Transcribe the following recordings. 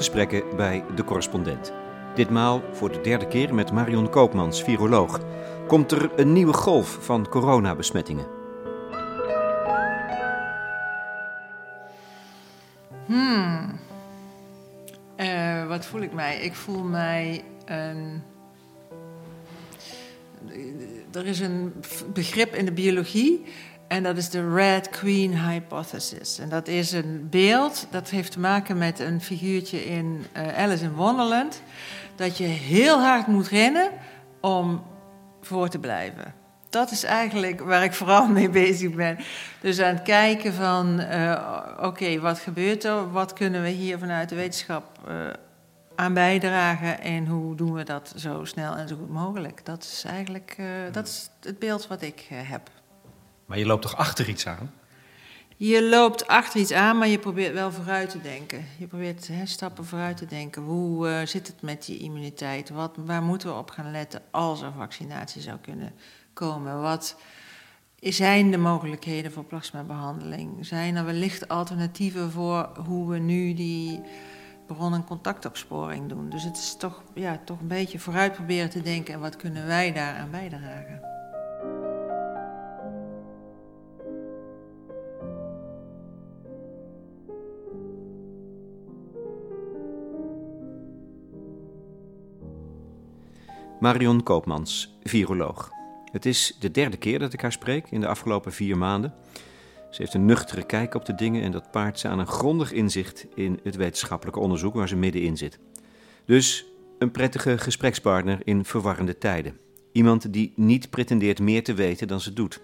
gesprekken bij de correspondent. Ditmaal voor de derde keer met Marion Koopmans, viroloog. Komt er een nieuwe golf van coronabesmettingen? Hmm. Uh, wat voel ik mij? Ik voel mij. Er is een begrip in de biologie en dat is de Red Queen Hypothesis. En dat is een beeld dat heeft te maken met een figuurtje in uh, Alice in Wonderland. Dat je heel hard moet rennen om voor te blijven. Dat is eigenlijk waar ik vooral mee bezig ben. Dus aan het kijken van, uh, oké, wat gebeurt er? Wat kunnen we hier vanuit de wetenschap uh, aan bijdragen? En hoe doen we dat zo snel en zo goed mogelijk? Dat is eigenlijk dat is het beeld wat ik heb. Maar je loopt toch achter iets aan? Je loopt achter iets aan, maar je probeert wel vooruit te denken. Je probeert hè, stappen vooruit te denken. Hoe uh, zit het met die immuniteit? Wat, waar moeten we op gaan letten als er vaccinatie zou kunnen komen? Wat zijn de mogelijkheden voor plasmabehandeling? Zijn er wellicht alternatieven voor hoe we nu die bron- en contactopsporing doen? Dus het is toch, ja, toch een beetje vooruit proberen te denken en wat kunnen wij daaraan bijdragen? Marion Koopmans, viroloog. Het is de derde keer dat ik haar spreek in de afgelopen vier maanden. Ze heeft een nuchtere kijk op de dingen en dat paart ze aan een grondig inzicht in het wetenschappelijke onderzoek waar ze middenin zit. Dus een prettige gesprekspartner in verwarrende tijden. Iemand die niet pretendeert meer te weten dan ze doet.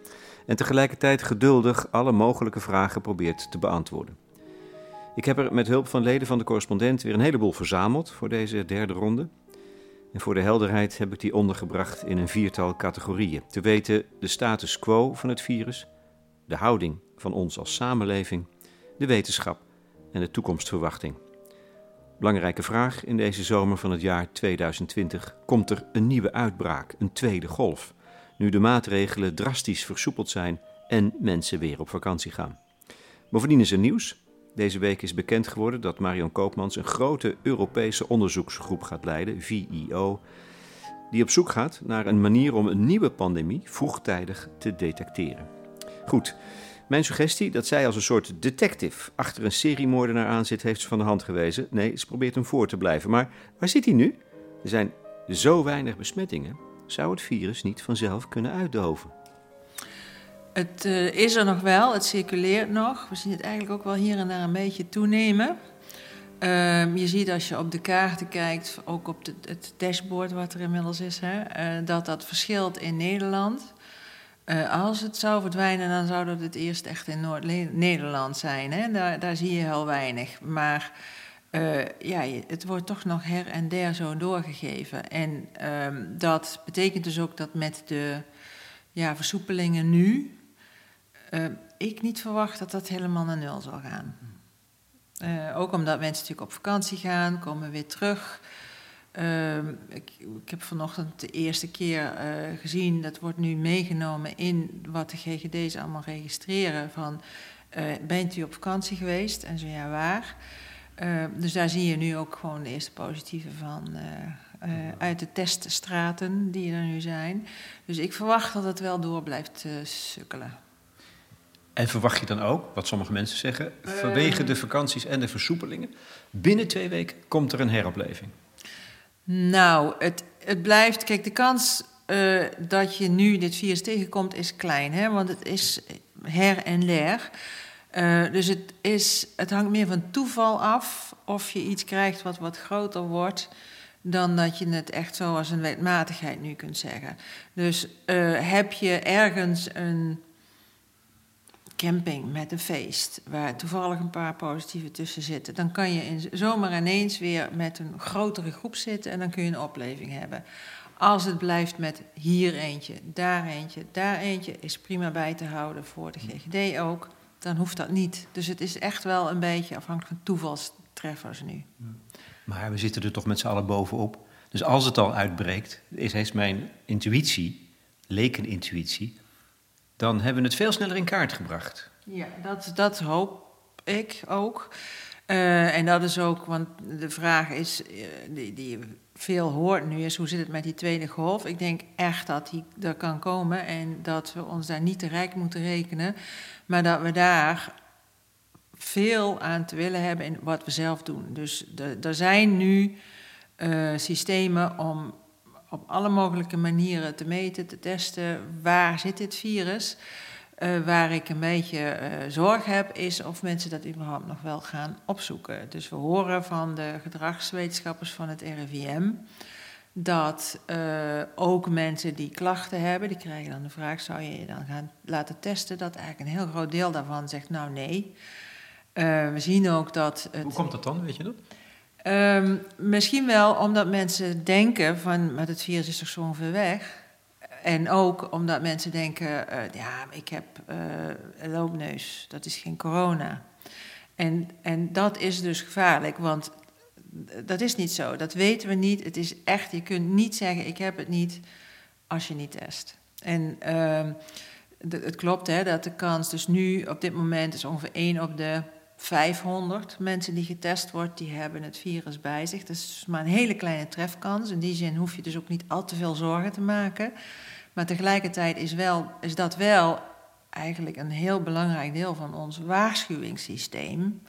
En tegelijkertijd geduldig alle mogelijke vragen probeert te beantwoorden. Ik heb er met hulp van leden van de correspondent weer een heleboel verzameld voor deze derde ronde. En voor de helderheid heb ik die ondergebracht in een viertal categorieën. Te weten de status quo van het virus, de houding van ons als samenleving, de wetenschap en de toekomstverwachting. Belangrijke vraag in deze zomer van het jaar 2020: komt er een nieuwe uitbraak, een tweede golf, nu de maatregelen drastisch versoepeld zijn en mensen weer op vakantie gaan? Bovendien is er nieuws. Deze week is bekend geworden dat Marion Koopmans een grote Europese onderzoeksgroep gaat leiden, VIO, die op zoek gaat naar een manier om een nieuwe pandemie vroegtijdig te detecteren. Goed, mijn suggestie dat zij als een soort detective achter een seriemoordenaar aan zit, heeft ze van de hand gewezen. Nee, ze probeert hem voor te blijven. Maar waar zit hij nu? Er zijn zo weinig besmettingen. Zou het virus niet vanzelf kunnen uitdoven? Het uh, is er nog wel, het circuleert nog. We zien het eigenlijk ook wel hier en daar een beetje toenemen. Uh, je ziet als je op de kaarten kijkt, ook op het dashboard wat er inmiddels is, hè, uh, dat dat verschilt in Nederland. Uh, als het zou verdwijnen, dan zou dat het eerst echt in Noord-Nederland zijn. Hè? Daar, daar, zie je heel weinig. Maar ja, het wordt toch nog her en der zo doorgegeven. En ehm, dat betekent dus ook dat met de ja, versoepelingen nu, uh, ik niet verwacht dat dat helemaal naar nul zal gaan. Uh, ook omdat mensen natuurlijk op vakantie gaan, komen weer terug. Uh, ik, ik, heb vanochtend de eerste keer uh, gezien, dat wordt nu meegenomen in wat de GGD's allemaal registreren. Van, bent u op vakantie geweest? En zo ja, waar? dus daar zie je nu ook gewoon de eerste positieve van uit de teststraten die er nu zijn. Dus ik verwacht dat het wel door blijft sukkelen. En verwacht je dan ook, wat sommige mensen zeggen, vanwege de vakanties en de versoepelingen, binnen twee weken komt er een heropleving? Nou, het, het blijft. Kijk, de kans uh, dat je nu dit virus tegenkomt is klein, hè? want het is her en der. Uh, dus het, is, het hangt meer van toeval af of je iets krijgt wat wat groter wordt dan dat je het echt zo als een wetmatigheid nu kunt zeggen. Dus uh, heb je ergens een camping met een feest, waar toevallig een paar positieve tussen zitten, dan kan je in, zomaar ineens weer met een grotere groep zitten en dan kun je een opleving hebben. Als het blijft met hier eentje, daar eentje, daar eentje, is prima bij te houden voor de GGD ook, dan hoeft dat niet. Dus het is echt wel een beetje afhankelijk van toevalstreffers nu. Maar we zitten er toch met z'n allen bovenop. Dus als het al uitbreekt, is, is mijn intuïtie, lekenintuïtie, dan hebben we het veel sneller in kaart gebracht. Ja, dat, dat hoop ik ook. Uh, en dat is ook, want de vraag is, uh, die, die veel hoort nu, is hoe zit het met die tweede golf? Ik denk echt dat die er kan komen en dat we ons daar niet te rijk moeten rekenen, maar dat we daar veel aan te willen hebben in wat we zelf doen. Dus er zijn nu uh, systemen om op alle mogelijke manieren te meten, te testen waar zit dit virus. Uh, waar ik een beetje uh, zorg heb, is of mensen dat überhaupt nog wel gaan opzoeken. Dus we horen van de gedragswetenschappers van het RIVM dat uh, ook mensen die klachten hebben, die krijgen dan de vraag: zou je je dan gaan laten testen? Dat eigenlijk een heel groot deel daarvan zegt: nou nee. we zien ook dat. Het, Hoe komt dat dan, weet je dat? Um, misschien wel omdat mensen denken van, maar het virus is toch zo ver weg. En ook omdat mensen denken, uh, ja, ik heb uh, een loopneus, dat is geen corona. En, en dat is dus gevaarlijk, want dat is niet zo. Dat weten we niet. Het is echt, je kunt niet zeggen, ik heb het niet, als je niet test. En de, het klopt hè, dat de kans dus nu op dit moment is ongeveer 1 op de 500 mensen die getest wordt, die hebben het virus bij zich. Dat is maar een hele kleine trefkans. In die zin hoef je dus ook niet al te veel zorgen te maken. Maar tegelijkertijd is, wel, is dat wel eigenlijk een heel belangrijk deel van ons waarschuwingssysteem.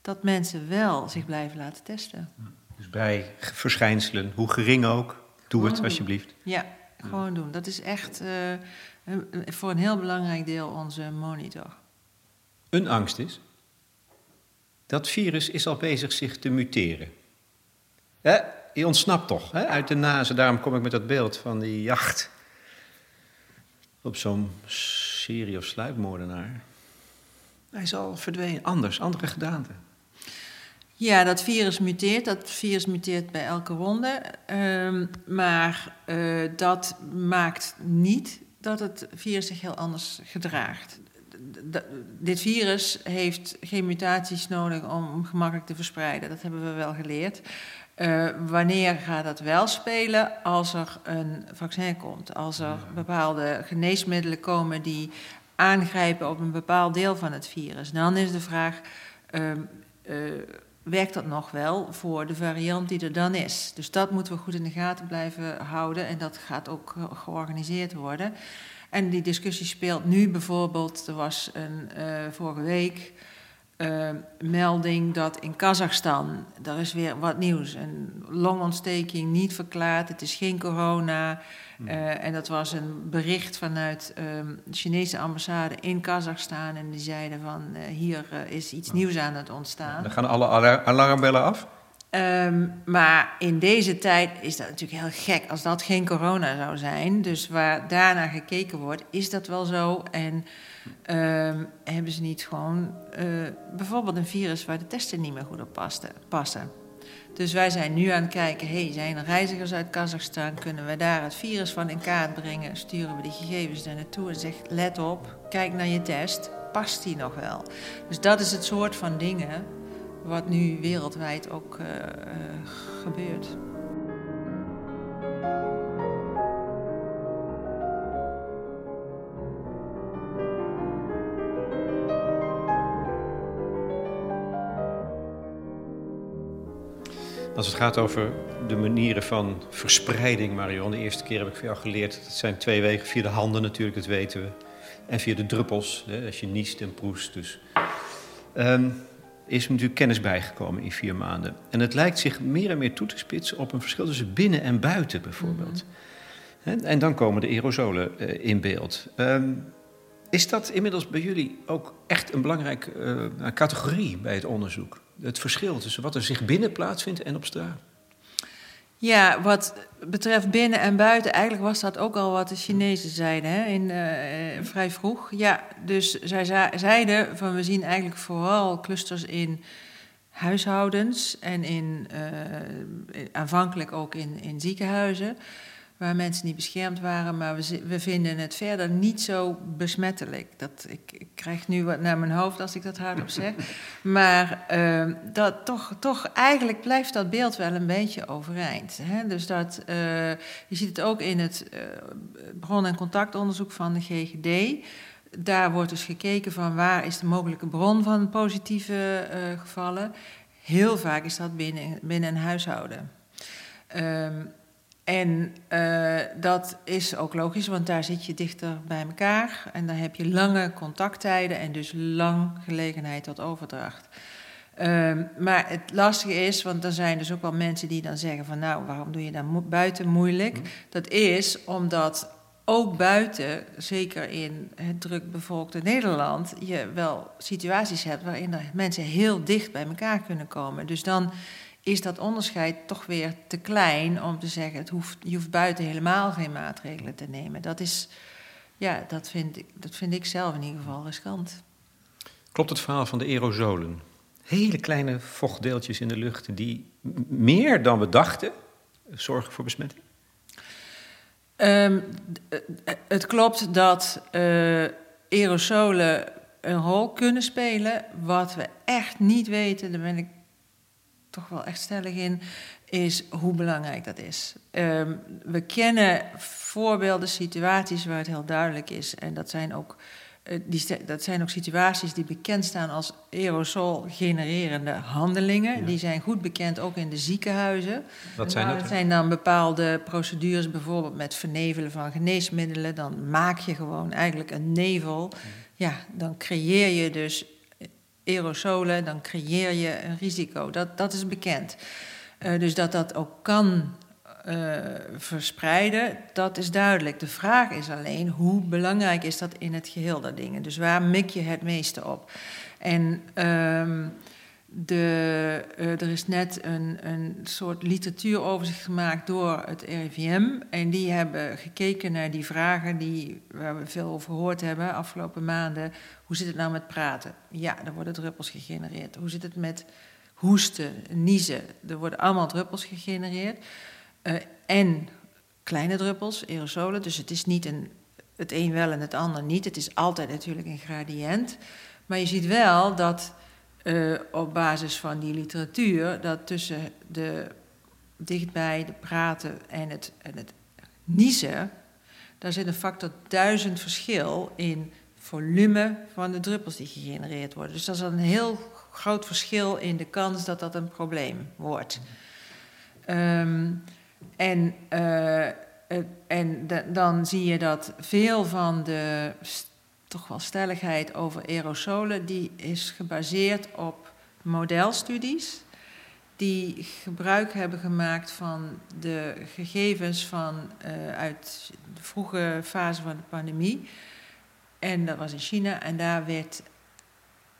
Dat mensen wel zich blijven laten testen. Dus bij verschijnselen, hoe gering ook, doe het alsjeblieft. Ja, gewoon doen. Dat is echt uh, voor een heel belangrijk deel onze monitor. Een angst is? Dat virus is al bezig zich te muteren. Hè? Je ontsnapt toch hè? uit de nazen. Daarom kom ik met dat beeld van die jacht op zo'n serie of sluipmoordenaar. Hij is al verdwenen, anders, andere gedaante. Ja, dat virus muteert. Dat virus muteert bij elke ronde. Um, maar uh, dat maakt niet dat het virus zich heel anders gedraagt dit virus heeft geen mutaties nodig om gemakkelijk te verspreiden. Dat hebben we wel geleerd. Uh, wanneer gaat dat wel spelen? Als er een vaccin komt. Als er bepaalde geneesmiddelen komen die aangrijpen op een bepaald deel van het virus. Dan is de vraag, uh, uh, werkt dat nog wel voor de variant die er dan is? Dus dat moeten we goed in de gaten blijven houden en dat gaat ook georganiseerd worden. En die discussie speelt nu bijvoorbeeld, er was een, uh, vorige week uh, melding dat in Kazachstan, daar is weer wat nieuws, een longontsteking niet verklaard, het is geen corona. Uh, en dat was een bericht vanuit de Chinese ambassade in Kazachstan. En die zeiden van hier is iets nieuws aan het ontstaan. Dan gaan alle alarmbellen af? Um, maar in deze tijd is dat natuurlijk heel gek als dat geen corona zou zijn. Dus waar daarna gekeken wordt, is dat wel zo? En um, hebben ze niet gewoon uh, bijvoorbeeld een virus waar de testen niet meer goed op passen? Dus wij zijn nu aan het kijken, hey, zijn er reizigers uit Kazachstan? Kunnen we daar het virus van in kaart brengen? Sturen we die gegevens daar naartoe en zeggen, let op, kijk naar je test, past die nog wel? Dus dat is het soort van dingen wat nu wereldwijd ook uh, uh, gebeurt. Als het gaat over de manieren van verspreiding, Marion. De eerste keer heb ik van jou geleerd. Het zijn twee wegen. Via de handen natuurlijk, dat weten we. En via de druppels, hè, als je niest en proest. Dus. Um, is natuurlijk kennis bijgekomen in vier maanden. En het lijkt zich meer en meer toe te spitsen op een verschil tussen binnen en buiten bijvoorbeeld. Mm En dan komen de aerosolen uh, in beeld. Um, is dat inmiddels bij jullie ook echt een belangrijke uh, categorie bij het onderzoek? Het verschil tussen wat er zich binnen plaatsvindt en op straat? Ja, wat betreft binnen en buiten, eigenlijk was dat ook al wat de Chinezen zeiden hè, in, uh, vrij vroeg. Ja, dus zij zeiden van we zien eigenlijk vooral clusters in huishoudens en in, uh, aanvankelijk ook in, in ziekenhuizen waar mensen niet beschermd waren, maar we, we vinden het verder niet zo besmettelijk. Dat, ik, ik, krijg nu wat naar mijn hoofd als ik dat hardop zeg. Maar uh, dat, toch, toch, eigenlijk blijft dat beeld wel een beetje overeind. Hè? Dus dat, uh, je ziet het ook in het uh, bron- en contactonderzoek van de GGD. daar wordt dus gekeken van waar is de mogelijke bron van positieve uh, gevallen. Heel vaak is dat binnen, binnen een huishouden. Um, en uh, dat is ook logisch, want daar zit je dichter bij elkaar. En dan heb je lange contacttijden en dus lang gelegenheid tot overdracht. Um, maar het lastige is, want er zijn dus ook wel mensen die dan zeggen van nou, waarom doe je dan buiten moeilijk? Mhm. Dat is omdat ook buiten, zeker in het drukbevolkte Nederland, je wel situaties hebt waarin mensen heel dicht bij elkaar kunnen komen. Dus dan is dat onderscheid toch weer te klein om te zeggen: het hoeft, je hoeft buiten helemaal geen maatregelen te nemen. Dat, is, ja, dat, vind ik, dat vind ik zelf in ieder geval riskant. Klopt het verhaal van de aerosolen? Hele kleine vochtdeeltjes in de lucht die meer dan we dachten zorgen voor besmetting? Um, het klopt dat uh, aerosolen een rol kunnen spelen. Wat we echt niet weten, daar ben ik toch wel echt stellig in, is hoe belangrijk dat is. Um, we kennen voorbeelden, situaties waar het heel duidelijk is. En dat zijn ook, uh, die, dat zijn ook situaties die bekend staan als aerosol-genererende handelingen. Die zijn goed bekend ook in de ziekenhuizen. Wat zijn dat? Dat zijn dan bepaalde procedures, bijvoorbeeld met vernevelen van geneesmiddelen. Dan maak je gewoon eigenlijk een nevel. Ja, dan creëer je dus aerosolen, dan creëer je een risico. Dat, dat is bekend. Uh, dus dat dat ook kan uh, verspreiden, dat is duidelijk. De vraag is alleen, hoe belangrijk is dat in het geheel, dat dingen? Dus waar mik je het meeste op? En... Uh, de, uh, er is net een, een soort literatuuroverzicht gemaakt door het RIVM. En die hebben gekeken naar die vragen die, waar we veel over gehoord hebben afgelopen maanden. Hoe zit het nou met praten? Ja, er worden druppels gegenereerd. Hoe zit het met hoesten, niezen? Er worden allemaal druppels gegenereerd. Uh, en kleine druppels, aerosolen. Dus het is niet een, het een wel en het ander niet. Het is altijd natuurlijk een gradient. Maar je ziet wel dat uh, op basis van die literatuur dat tussen de dichtbij, de praten en het, en het niezen, daar zit een factor duizend verschil in volume van de druppels die gegenereerd worden. Dus dat is een heel groot verschil in de kans dat dat een probleem wordt. Um, en uh, en dan zie je dat veel van de toch wel stelligheid over aerosolen, die is gebaseerd op modelstudies die gebruik hebben gemaakt van de gegevens van, uh, uit de vroege fase van de pandemie. En dat was in China en daar werd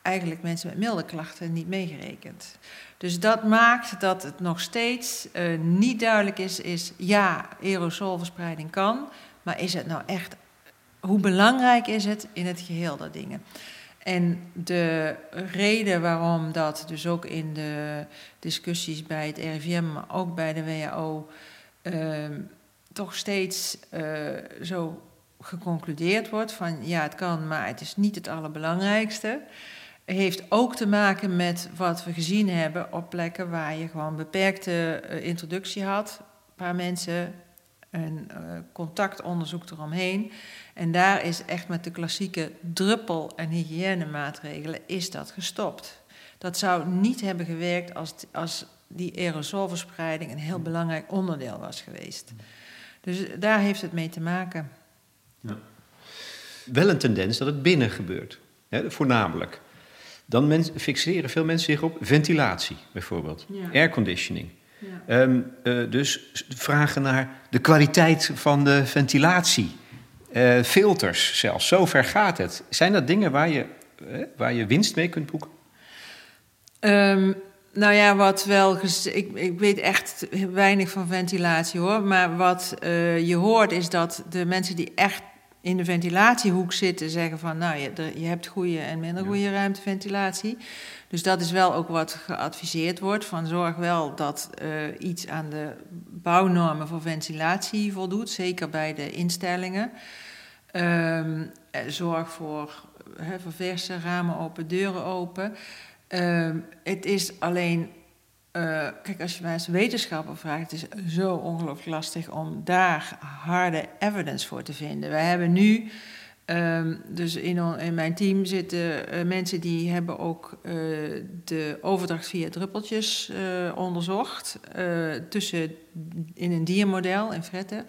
eigenlijk mensen met milde klachten niet meegerekend. Dus dat maakt dat het nog steeds uh, niet duidelijk is, is ja, aerosolverspreiding kan, maar is het nou echt hoe belangrijk is het in het geheel dat dingen? En de reden waarom dat dus ook in de discussies bij het RIVM, maar ook bij de WHO, ehm, toch steeds uh, zo geconcludeerd wordt van ja, het kan, maar het is niet het allerbelangrijkste. Heeft ook te maken met wat we gezien hebben op plekken waar je gewoon beperkte uh, introductie had. Een paar mensen, een uh, contactonderzoek eromheen. En daar is echt met de klassieke druppel- en hygiënemaatregelen is dat gestopt. Dat zou niet hebben gewerkt als, als die aerosolverspreiding een heel belangrijk onderdeel was geweest. Dus daar heeft het mee te maken. Ja. Wel een tendens dat het binnen gebeurt, hè, voornamelijk. Dan fixeren veel mensen zich op ventilatie, bijvoorbeeld, ja. airconditioning. Ja. Um, uh, dus vragen naar de kwaliteit van de ventilatie. Uh, filters zelfs, zover gaat het. Zijn dat dingen waar je, uh, waar je winst mee kunt boeken? Um, nou ja, wat wel. Ik, ik weet echt weinig van ventilatie hoor. Maar wat uh, je hoort is dat de mensen die echt in de ventilatiehoek zitten zeggen van nou je, je hebt goede en minder goede ruimteventilatie. Dus dat is wel ook wat geadviseerd wordt van zorg wel dat uh, iets aan de bouwnormen voor ventilatie voldoet, zeker bij de instellingen. Um, zorg voor he, verse ramen open, deuren open. Um, het is alleen uh, kijk, als je mij als wetenschapper vraagt, het is zo ongelooflijk lastig om daar harde evidence voor te vinden. We hebben nu Ehm, dus in, in, mijn team zitten uh, mensen die hebben ook de overdracht via druppeltjes onderzocht. tussen in een diermodel in fretten.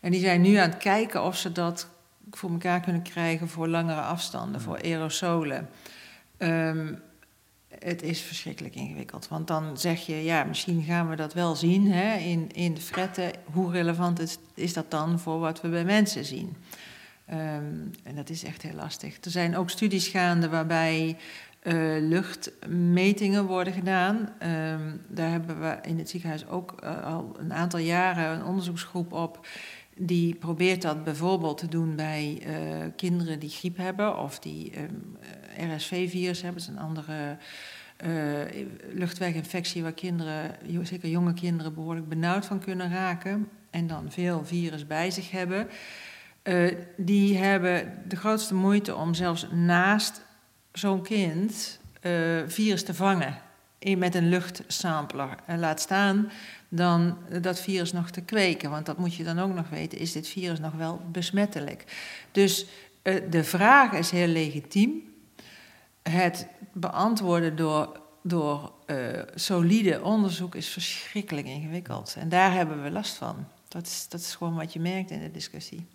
En die zijn nu aan het kijken of ze dat voor elkaar kunnen krijgen voor langere afstanden, voor aerosolen. Um, het is verschrikkelijk ingewikkeld. Want dan zeg je, ja, misschien gaan we dat wel zien hè, in, in de fretten. Hoe relevant is, is dat dan voor wat we bij mensen zien? Um, en dat is echt heel lastig. Er zijn ook studies gaande waarbij uh, luchtmetingen worden gedaan. Um, daar hebben we in het ziekenhuis ook uh, al een aantal jaren een onderzoeksgroep op. Die probeert dat bijvoorbeeld te doen bij uh, kinderen die griep hebben of die um, RSV-virus hebben. Dat is een andere luchtweginfectie waar kinderen, zeker jonge kinderen, behoorlijk benauwd van kunnen raken. En dan veel virus bij zich hebben. Uh, die hebben de grootste moeite om zelfs naast zo'n kind uh, virus te vangen met een luchtsampler. En laat staan dan dat virus nog te kweken. Want dat moet je dan ook nog weten, is dit virus nog wel besmettelijk? Dus uh, de vraag is heel legitiem. Het beantwoorden door, door solide onderzoek is verschrikkelijk ingewikkeld. En daar hebben we last van. Dat is, dat is gewoon wat je merkt in de discussie.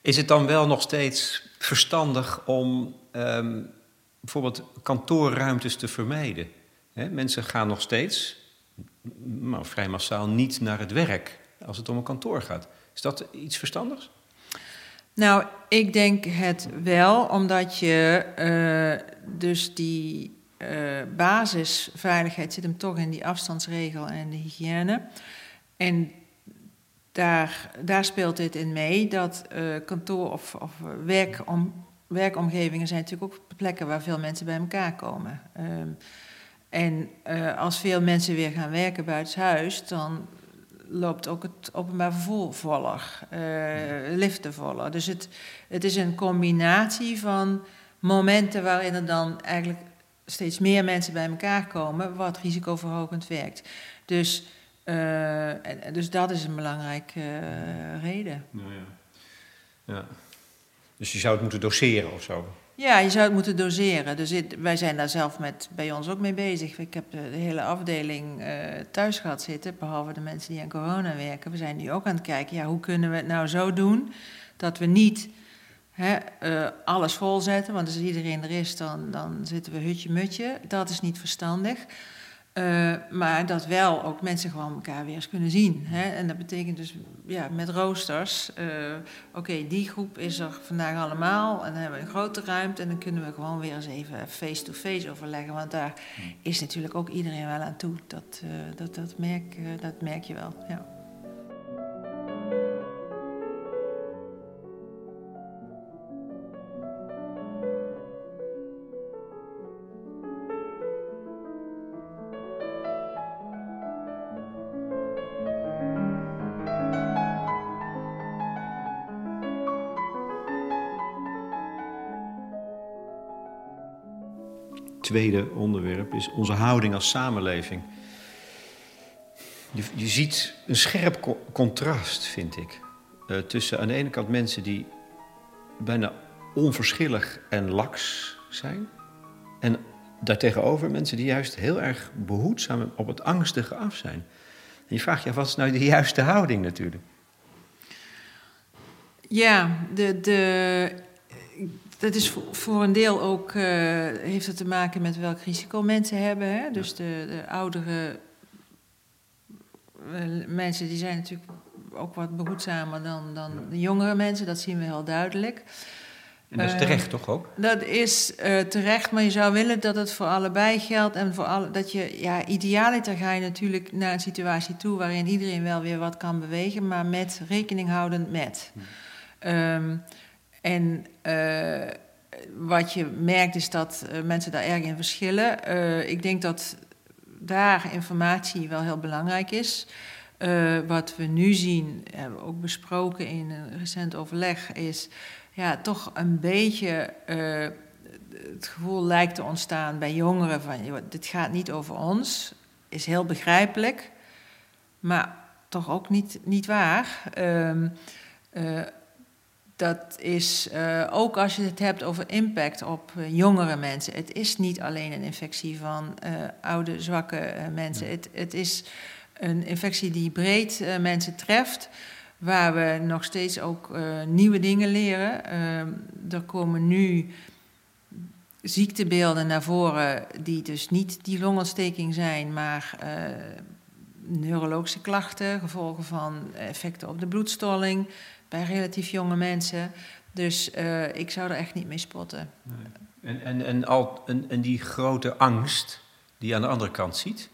Is het dan wel nog steeds verstandig om um, bijvoorbeeld kantoorruimtes te vermijden? Mensen gaan nog steeds, maar vrij massaal, niet naar het werk als het om een kantoor gaat. Is dat iets verstandigs? Nou, ik denk het wel, omdat je uh, dus die uh, basisveiligheid zit hem toch in die afstandsregel en de hygiëne. En daar, daar speelt dit in mee dat uh, kantoor- of, of werkom, werkomgevingen zijn natuurlijk ook plekken waar veel mensen bij elkaar komen. Um, en uh, als veel mensen weer gaan werken buitenshuis, dan loopt ook het openbaar vervoer voller, uh, liften voller. Dus het, het is een combinatie van momenten waarin er dan eigenlijk steeds meer mensen bij elkaar komen, wat risicoverhogend werkt. Dus en, dus dat is een belangrijke reden. Ja. ja, Dus je zou het moeten doseren of zo? Ja, je zou het moeten doseren. Dus wij zijn daar zelf met, bij ons ook mee bezig. Ik heb de, hele afdeling uh, thuis gehad zitten, behalve de mensen die aan corona werken. We zijn nu ook aan het kijken, ja, hoe kunnen we het nou zo doen dat we niet hè, uh, alles volzetten. Want als iedereen er is, dan, dan zitten we hutje-mutje. Dat is niet verstandig. Uh, maar dat wel ook mensen gewoon elkaar weer eens kunnen zien. Hè? En dat betekent dus ja, met roosters. Uh, Oké, okay, die groep is er vandaag allemaal. En dan hebben we een grote ruimte. En dan kunnen we gewoon weer eens even face-to-face -face overleggen. Want daar hmm. is natuurlijk ook iedereen wel aan toe. Dat, uh, dat, dat, merk, dat merk je wel. Ja. Tweede onderwerp is onze houding als samenleving. Je, je ziet een scherp co contrast, vind ik, uh, tussen aan de ene kant mensen die bijna onverschillig en laks zijn, en daartegenover mensen die juist heel erg behoedzaam op het angstige af zijn. En je vraagt je wat is nou de juiste houding natuurlijk? Ja, de, de, dat is voor een deel ook, uh, heeft het te maken met welk risico mensen hebben. Hè? Dus de, de oudere uh, mensen die zijn natuurlijk ook wat behoedzamer dan, dan de jongere mensen. Dat zien we heel duidelijk. En dat is terecht, uh, toch ook? Dat is terecht, maar je zou willen dat het voor allebei geldt. En voor alle, dat je, ja, idealiter ga je natuurlijk naar een situatie toe waarin iedereen wel weer wat kan bewegen, maar met rekening houdend met. Hm. Um, en uh, wat je merkt is dat uh, mensen daar erg in verschillen. Uh, ik denk dat daar informatie wel heel belangrijk is. wat we nu zien, hebben we ook besproken in een recent overleg, is ja, toch een beetje het gevoel lijkt te ontstaan bij jongeren van dit gaat niet over ons, is heel begrijpelijk, maar toch ook niet, niet waar. Uh, dat is ook als je het hebt over impact op jongere mensen. Het is niet alleen een infectie van oude, zwakke mensen. Het, het is een infectie die breed mensen treft waar we nog steeds ook nieuwe dingen leren. Ehm, er komen nu ziektebeelden naar voren die dus niet die longontsteking zijn, maar neurologische klachten, gevolgen van effecten op de bloedstolling bij relatief jonge mensen. Dus uh, ik zou er echt niet mee spotten. Nee. En, en, en, al, en, en die grote angst die je aan de andere kant ziet,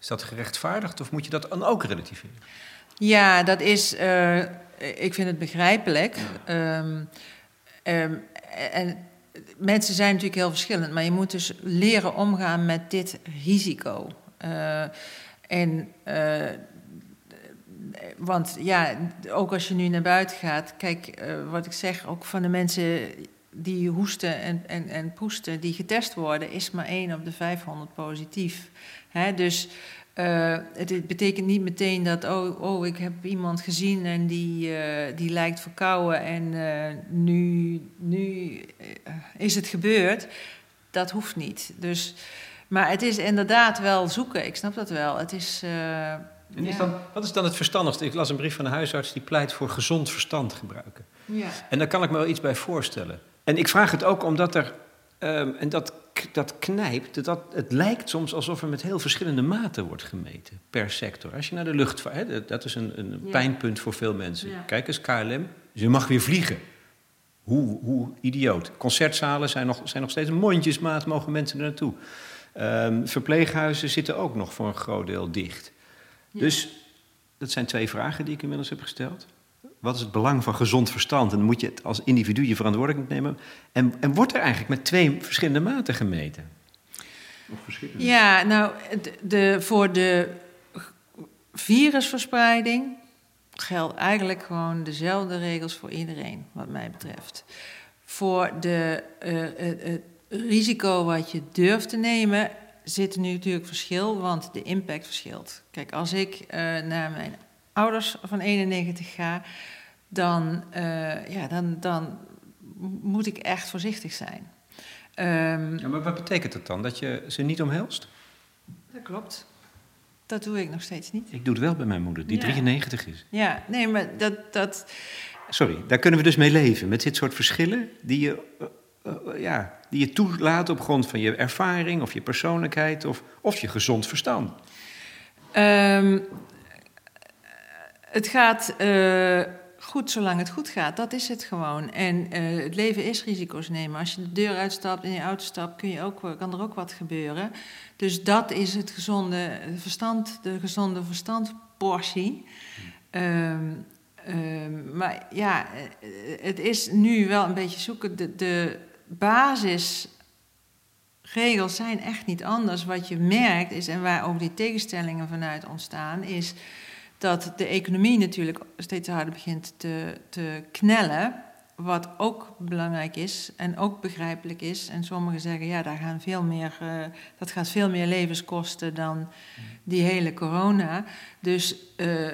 is dat gerechtvaardigd of moet je dat dan ook relativeren? Ja, dat is. Uh, ik vind het begrijpelijk. Um, um, en mensen zijn natuurlijk heel verschillend, maar je moet dus leren omgaan met dit risico. Uh, en, uh, want ja, ook als je nu naar buiten gaat, kijk, uh, wat ik zeg, ook van de mensen die hoesten en, en, en poesten, die getest worden, is maar 1 op de 500 positief. Hè? Dus uh, het, betekent niet meteen dat, oh, oh, ik heb iemand gezien en die, uh, die lijkt verkouden en nu, nu is het gebeurd. Dat hoeft niet. Dus, maar het is inderdaad wel zoeken, ik snap dat wel. Het is, en is dan, wat is dan het verstandigste? Ik las een brief van een huisarts die pleit voor gezond verstand gebruiken. Ja. En daar kan ik me wel iets bij voorstellen. En ik vraag het ook omdat er, um, en dat dat knijpt, dat, het lijkt soms alsof er met heel verschillende maten wordt gemeten per sector. Als je naar de luchtvaart, dat is een, een pijnpunt voor veel mensen. Kijk eens, KLM, je mag weer vliegen. Hoe, hoe idioot. Concertzalen zijn nog, zijn nog steeds mondjesmaat, mogen mensen er naartoe. Um, verpleeghuizen zitten ook nog voor een groot deel dicht. Dus dat zijn twee vragen die ik inmiddels heb gesteld wat is het belang van gezond verstand? En dan moet je het als individu je verantwoordelijkheid nemen. En, en wordt er eigenlijk met twee verschillende maten gemeten? Of Ja, nou, de, de, voor de virusverspreiding geldt eigenlijk gewoon dezelfde regels voor iedereen, wat mij betreft. Voor de, uh, het risico wat je durft te nemen, zit nu natuurlijk verschil, want de impact verschilt. Kijk, als ik uh, naar mijn ouders van 91 ga, dan, uh, ja, dan, dan moet ik echt voorzichtig zijn. Um, ja, maar wat betekent dat dan? Dat je ze niet omhelst? Dat klopt. Dat doe ik nog steeds niet. Ik doe het wel bij mijn moeder, die ja. 93 is. Ja, nee, maar dat, dat... Sorry, daar kunnen we dus mee leven. Met dit soort verschillen die je, uh, uh, ja, die je toelaat op grond van je ervaring of je persoonlijkheid of, of je gezond verstand. Um, het gaat uh, goed zolang het goed gaat. Dat is het gewoon. En uh, het leven is risico's nemen. Als je de deur uitstapt en je auto stapt, kun je ook, kan er ook wat gebeuren. Dus dat is het gezonde verstand, de gezonde verstandportie. Um, maar ja, het is nu wel een beetje zoeken. De, de basisregels zijn echt niet anders. Wat je merkt is, en waar ook die tegenstellingen vanuit ontstaan, is dat de economie natuurlijk steeds harder begint te, te knellen. Wat ook belangrijk is en ook begrijpelijk is. En sommigen zeggen, ja, daar gaan veel meer, uh, dat gaat veel meer levens kosten dan die hele corona. Dus uh,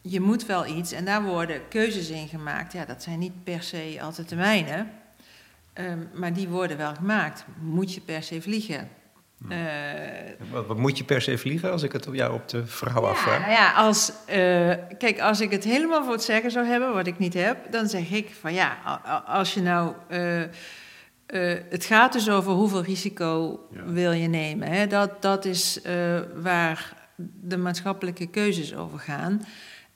je moet wel iets en daar worden keuzes in gemaakt. Ja, dat zijn niet per se altijd de mijne, um, maar die worden wel gemaakt. Moet je per se vliegen? Uh, wat, wat, moet je per se vliegen als ik het op jou op de vrouw ja, afvraag? Nou ja, als, uh, kijk, als ik het helemaal voor het zeggen zou hebben, wat ik niet heb, dan zeg ik van ja, als je nou. Uh, het gaat dus over hoeveel risico ja. wil je nemen. Hè? Dat, dat is waar de maatschappelijke keuzes over gaan.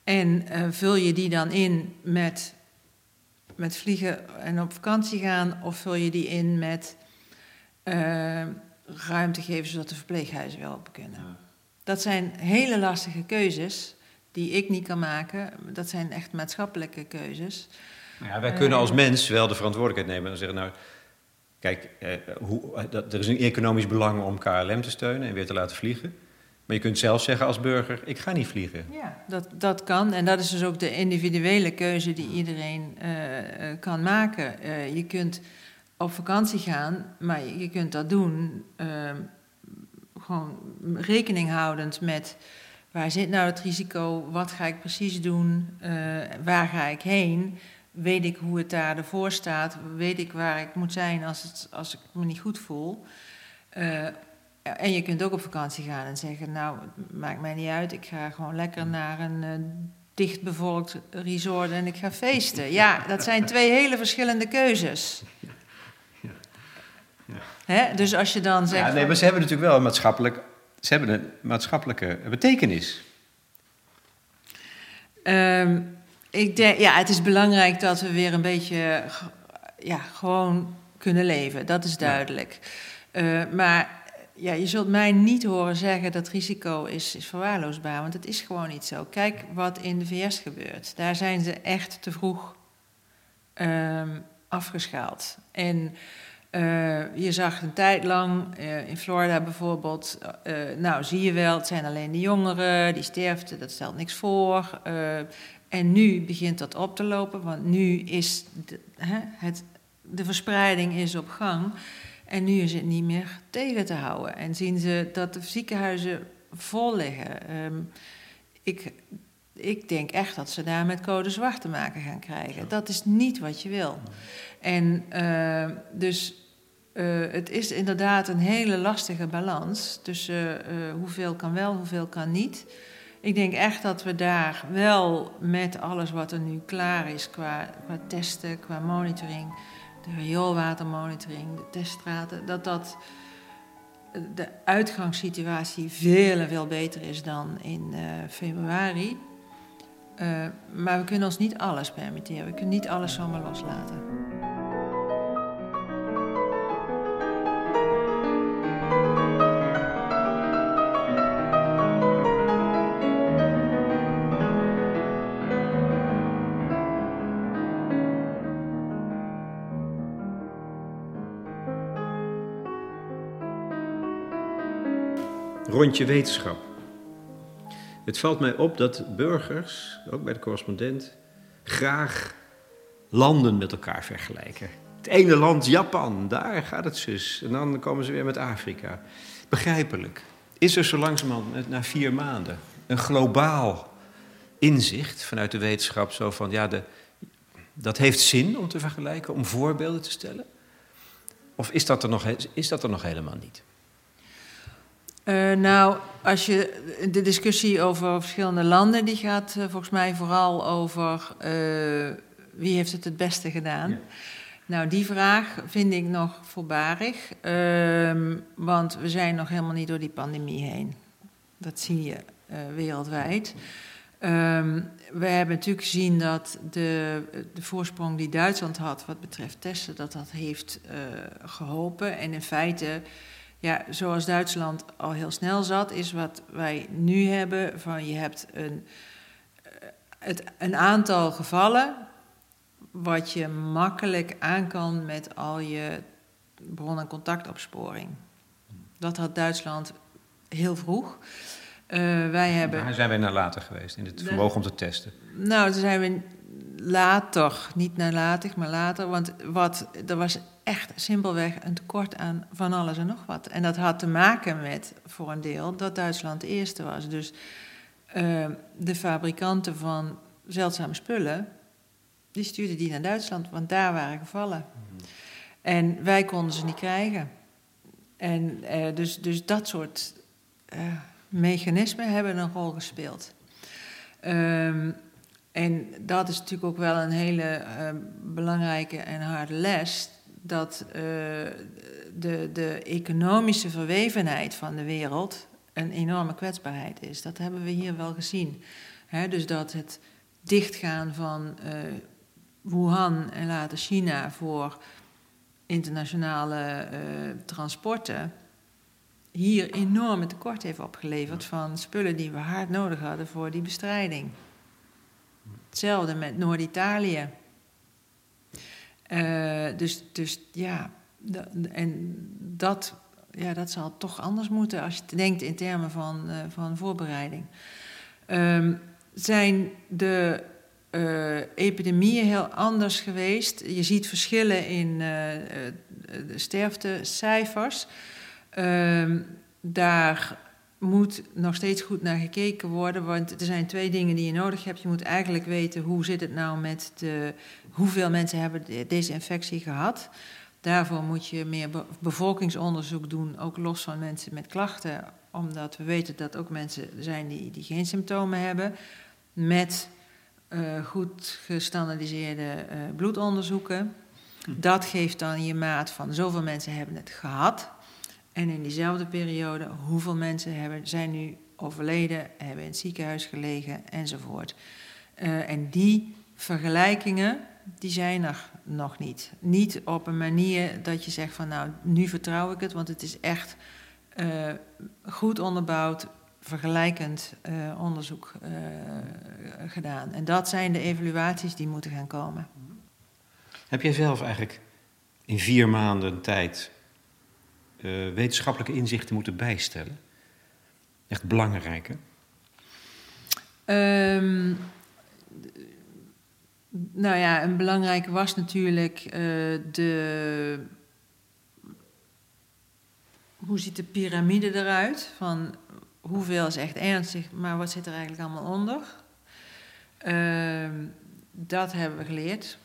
En vul je die dan in met, met vliegen en op vakantie gaan, of vul je die in met ruimte geven zodat de verpleeghuizen wel open kunnen. Ja. Dat zijn hele lastige keuzes die ik niet kan maken. Dat zijn echt maatschappelijke keuzes. Ja, wij kunnen als mens wel de verantwoordelijkheid nemen en zeggen: Nou, kijk, eh, hoe, eh, dat, er is een economisch belang om KLM te steunen en weer te laten vliegen. Maar je kunt zelf zeggen als burger: ik ga niet vliegen. Ja, dat, dat kan. En dat is dus ook de individuele keuze die iedereen uh, kan maken. Uh, je kunt op vakantie gaan, maar je kunt dat doen uh, gewoon rekening houdend met waar zit nou het risico, wat ga ik precies doen, waar ga ik heen, weet ik hoe het daar ervoor staat, weet ik waar ik moet zijn als, het, als ik me niet goed voel. En je kunt ook op vakantie gaan en zeggen, nou, maakt mij niet uit, ik ga gewoon lekker naar een uh, dichtbevolkt resort en ik ga feesten. Ja, dat zijn twee hele verschillende keuzes. Ja. Ja. Hè? Dus als je dan zegt... Ja, nee, maar ze hebben natuurlijk wel een maatschappelijk, ze hebben een maatschappelijke betekenis. Um, ik denk, ja, het is belangrijk dat we weer een beetje ja, gewoon kunnen leven. Dat is duidelijk. Uh, maar ja, je zult mij niet horen zeggen dat risico is, is verwaarloosbaar, want het is gewoon niet zo. Kijk wat in de VS gebeurt. Daar zijn ze echt te vroeg um, afgeschaald. En uh, je zag een tijd lang uh, in Florida bijvoorbeeld, uh, nou zie je wel, het zijn alleen de jongeren, die sterfte, dat stelt niks voor. en nu begint dat op te lopen, want nu is de, hè, het, de verspreiding is op gang. En nu is het niet meer tegen te houden. En zien ze dat de ziekenhuizen vol liggen. Um, ik, ik denk echt dat ze daar met code zwart te maken gaan krijgen. Dat is niet wat je wil. En uh, dus uh, het is inderdaad een hele lastige balans tussen uh, hoeveel kan wel, hoeveel kan niet. Ik denk echt dat we daar wel met alles wat er nu klaar is qua, qua testen, qua monitoring de rioolwatermonitoring, de teststraten, dat dat de uitgangssituatie veel veel beter is dan in uh, februari. Uh, maar we kunnen ons niet alles permitteren. We kunnen niet alles zomaar loslaten. Rondje wetenschap. Het valt mij op dat burgers, ook bij de correspondent, graag landen met elkaar vergelijken. Het ene land, Japan, daar gaat het zus. En dan komen ze weer met Afrika. Begrijpelijk. Is er zo langzamerhand, na vier maanden, een globaal inzicht vanuit de wetenschap, zo van ja, de, dat heeft zin om te vergelijken, om voorbeelden te stellen? Of is dat er nog, is dat er nog helemaal niet? Uh, nou, als je de discussie over verschillende landen, die gaat uh, volgens mij vooral over uh, wie heeft het het beste gedaan. Ja. Nou, die vraag vind ik nog voorbarig, ehm, want we zijn nog helemaal niet door die pandemie heen. Dat zie je wereldwijd. Um, we hebben natuurlijk gezien dat de, de voorsprong die Duitsland had wat betreft testen, dat dat heeft geholpen. En in feite ja, zoals Duitsland al heel snel zat, is wat wij nu hebben: van je hebt een, eh, het, een aantal gevallen wat je makkelijk aan kan met al je bron- en contactopsporing. Dat had Duitsland heel vroeg. Uh, wij hebben... Waar zijn wij naar later geweest in het vermogen om te testen? Nou, toen zijn we later, niet nalatig, maar later. Want wat, er was echt simpelweg een tekort aan van alles en nog wat. En dat had te maken met, voor een deel, dat Duitsland de eerste was. Dus uh, de fabrikanten van zeldzame spullen, die stuurden die naar Duitsland, want daar waren gevallen. Mhm. En wij konden ze niet krijgen. En uh, dus, dus dat soort uh, mechanismen hebben een rol gespeeld. Um, en dat is natuurlijk ook wel een hele uh, belangrijke en harde les. Dat uh, de, de economische verwevenheid van de wereld een enorme kwetsbaarheid is. Dat hebben we hier wel gezien. He, dus dat het dichtgaan van uh, Wuhan en later China voor internationale transporten hier enorme tekort heeft opgeleverd van spullen die we hard nodig hadden voor die bestrijding. Hetzelfde met Noord-Italië. Uh, dus, dus ja, en dat, ja, dat zal toch anders moeten als je denkt in termen van, uh, van voorbereiding. Um, zijn de uh, epidemieën heel anders geweest? Je ziet verschillen in de sterftecijfers. Um, daar moet nog steeds goed naar gekeken worden. Want er zijn twee dingen die je nodig hebt. Je moet eigenlijk weten hoe zit het nou met de, hoeveel mensen hebben deze infectie gehad. Daarvoor moet je meer bevolkingsonderzoek doen, ook los van mensen met klachten. Omdat we weten dat ook mensen zijn die, die geen symptomen hebben. Met uh, goed gestandardiseerde uh, bloedonderzoeken. Hm. Dat geeft dan je maat van zoveel mensen hebben het gehad. En in diezelfde periode, hoeveel mensen hebben, zijn nu overleden, hebben in het ziekenhuis gelegen enzovoort. Uh, en die vergelijkingen, die zijn er nog niet. Niet op een manier dat je zegt van nou, nu vertrouw ik het, want het is echt uh, goed onderbouwd, vergelijkend uh, onderzoek gedaan. En dat zijn de evaluaties die moeten gaan komen. Heb jij zelf eigenlijk in vier maanden tijd uh, wetenschappelijke inzichten moeten bijstellen? Echt belangrijke? Um, nou ja, een belangrijke was natuurlijk uh, de. Hoe ziet de piramide eruit? Van hoeveel is echt ernstig, maar wat zit er eigenlijk allemaal onder? Uh, dat hebben we geleerd.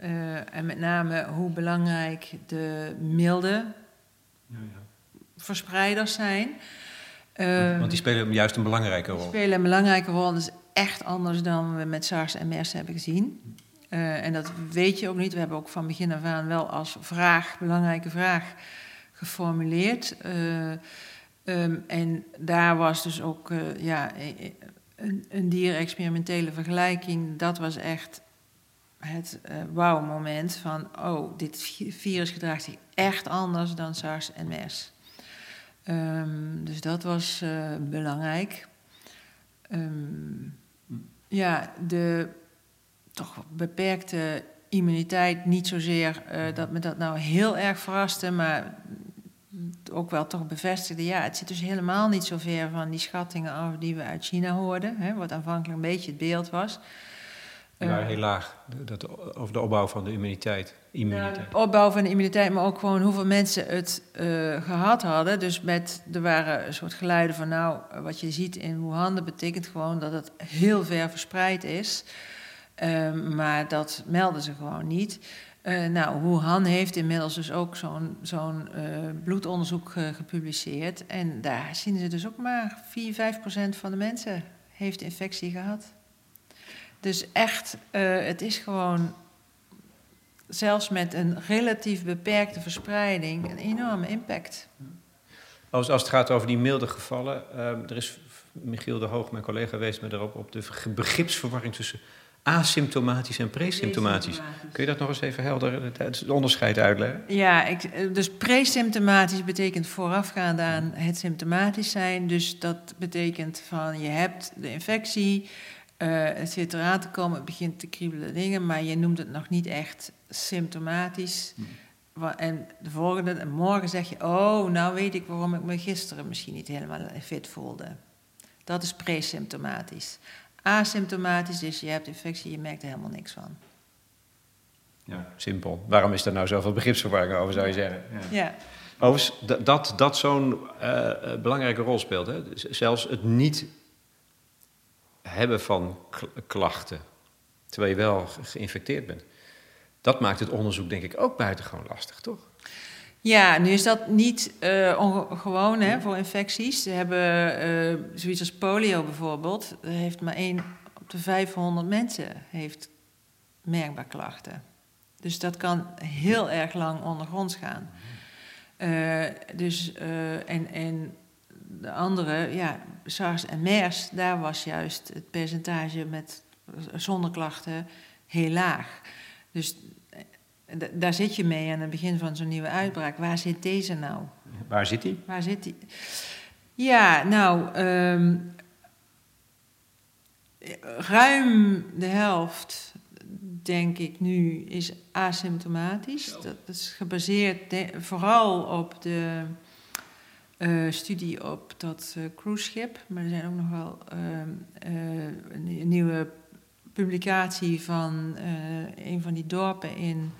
Uh, en met name hoe belangrijk de milde verspreiders zijn. Want die spelen juist een belangrijke rol. Die spelen een belangrijke rol. Dat is echt anders dan we met SARS en MERS hebben gezien. Uh, en dat weet je ook niet. We hebben ook van begin af aan wel als vraag, belangrijke vraag, geformuleerd. Uh, um, en daar was dus ook uh, ja, een, een dierexperimentele vergelijking. Dat was echt het uh, wauw-moment van, oh, dit virus gedraagt zich echt anders dan SARS en MERS. Um, dus dat was uh, belangrijk. Um, ja, de toch beperkte immuniteit, niet zozeer uh, dat me dat nou heel erg verraste, maar ook wel toch bevestigde. Ja, het zit dus helemaal niet zo ver van die schattingen af die we uit China hoorden, hè, wat aanvankelijk een beetje het beeld was. Ja, heel laag. Dat, over de opbouw van de immuniteit. Immuniteit. Opbouw van de immuniteit, maar ook gewoon hoeveel mensen het uh, gehad hadden. Dus met, er waren een soort geluiden van, nou, wat je ziet in Wuhan, betekent gewoon dat het heel ver verspreid is. Uh, maar dat melden ze gewoon niet. Uh, nou, Wuhan heeft inmiddels dus ook zo'n zo'n bloedonderzoek gepubliceerd. En daar zien ze dus ook maar 4, 5 procent van de mensen heeft infectie gehad. Dus echt, het is gewoon, zelfs met een relatief beperkte verspreiding, een enorme impact. Als, als het gaat over die milde gevallen, uh, er is Michiel de Hoog, mijn collega, wees me erop op de begripsverwarring tussen asymptomatisch en presymptomatisch. Kun je dat nog eens even helder, het onderscheid uitleggen? Ja, ik, eh, dus presymptomatisch betekent voorafgaand aan het symptomatisch zijn. Dus dat betekent van je hebt de infectie, uh, het zit eraan te komen, het begint te kriebelen dingen, maar je noemt het nog niet echt symptomatisch. Hmm. En de volgende, en morgen zeg je, oh, nou weet ik waarom ik me gisteren misschien niet helemaal fit voelde. Dat is presymptomatisch. Asymptomatisch is, je hebt infectie, je merkt er helemaal niks van. Ja, simpel. Waarom is er nou zoveel begripsverwarring over, zou je zeggen? Ja. ja. Overigens, dat, dat, dat zo'n uh, belangrijke rol speelt. Hè? Zelfs het niet hebben van klachten, terwijl je wel geïnfecteerd bent. Dat maakt het onderzoek denk ik ook buitengewoon lastig, toch? Ja, nu is dat niet uh, gewoon hè, voor infecties. Ze hebben uh, zoiets als polio bijvoorbeeld. Er heeft maar één op de 500 mensen heeft merkbaar klachten. Dus dat kan heel erg lang ondergronds gaan. Uh, dus, en, en de andere, ja, SARS en MERS, daar was juist het percentage met zonder klachten heel laag. Dus eh, daar zit je mee aan het begin van zo'n nieuwe uitbraak. Waar zit deze nou? Waar zit die? Waar zit die? Ja, nou, um, ruim de helft, denk ik nu, is asymptomatisch. Dat is gebaseerd vooral op de uh, studie op dat uh, cruiseschip. Maar er zijn ook nog wel uh, een nieuwe publicatie van een van die dorpen in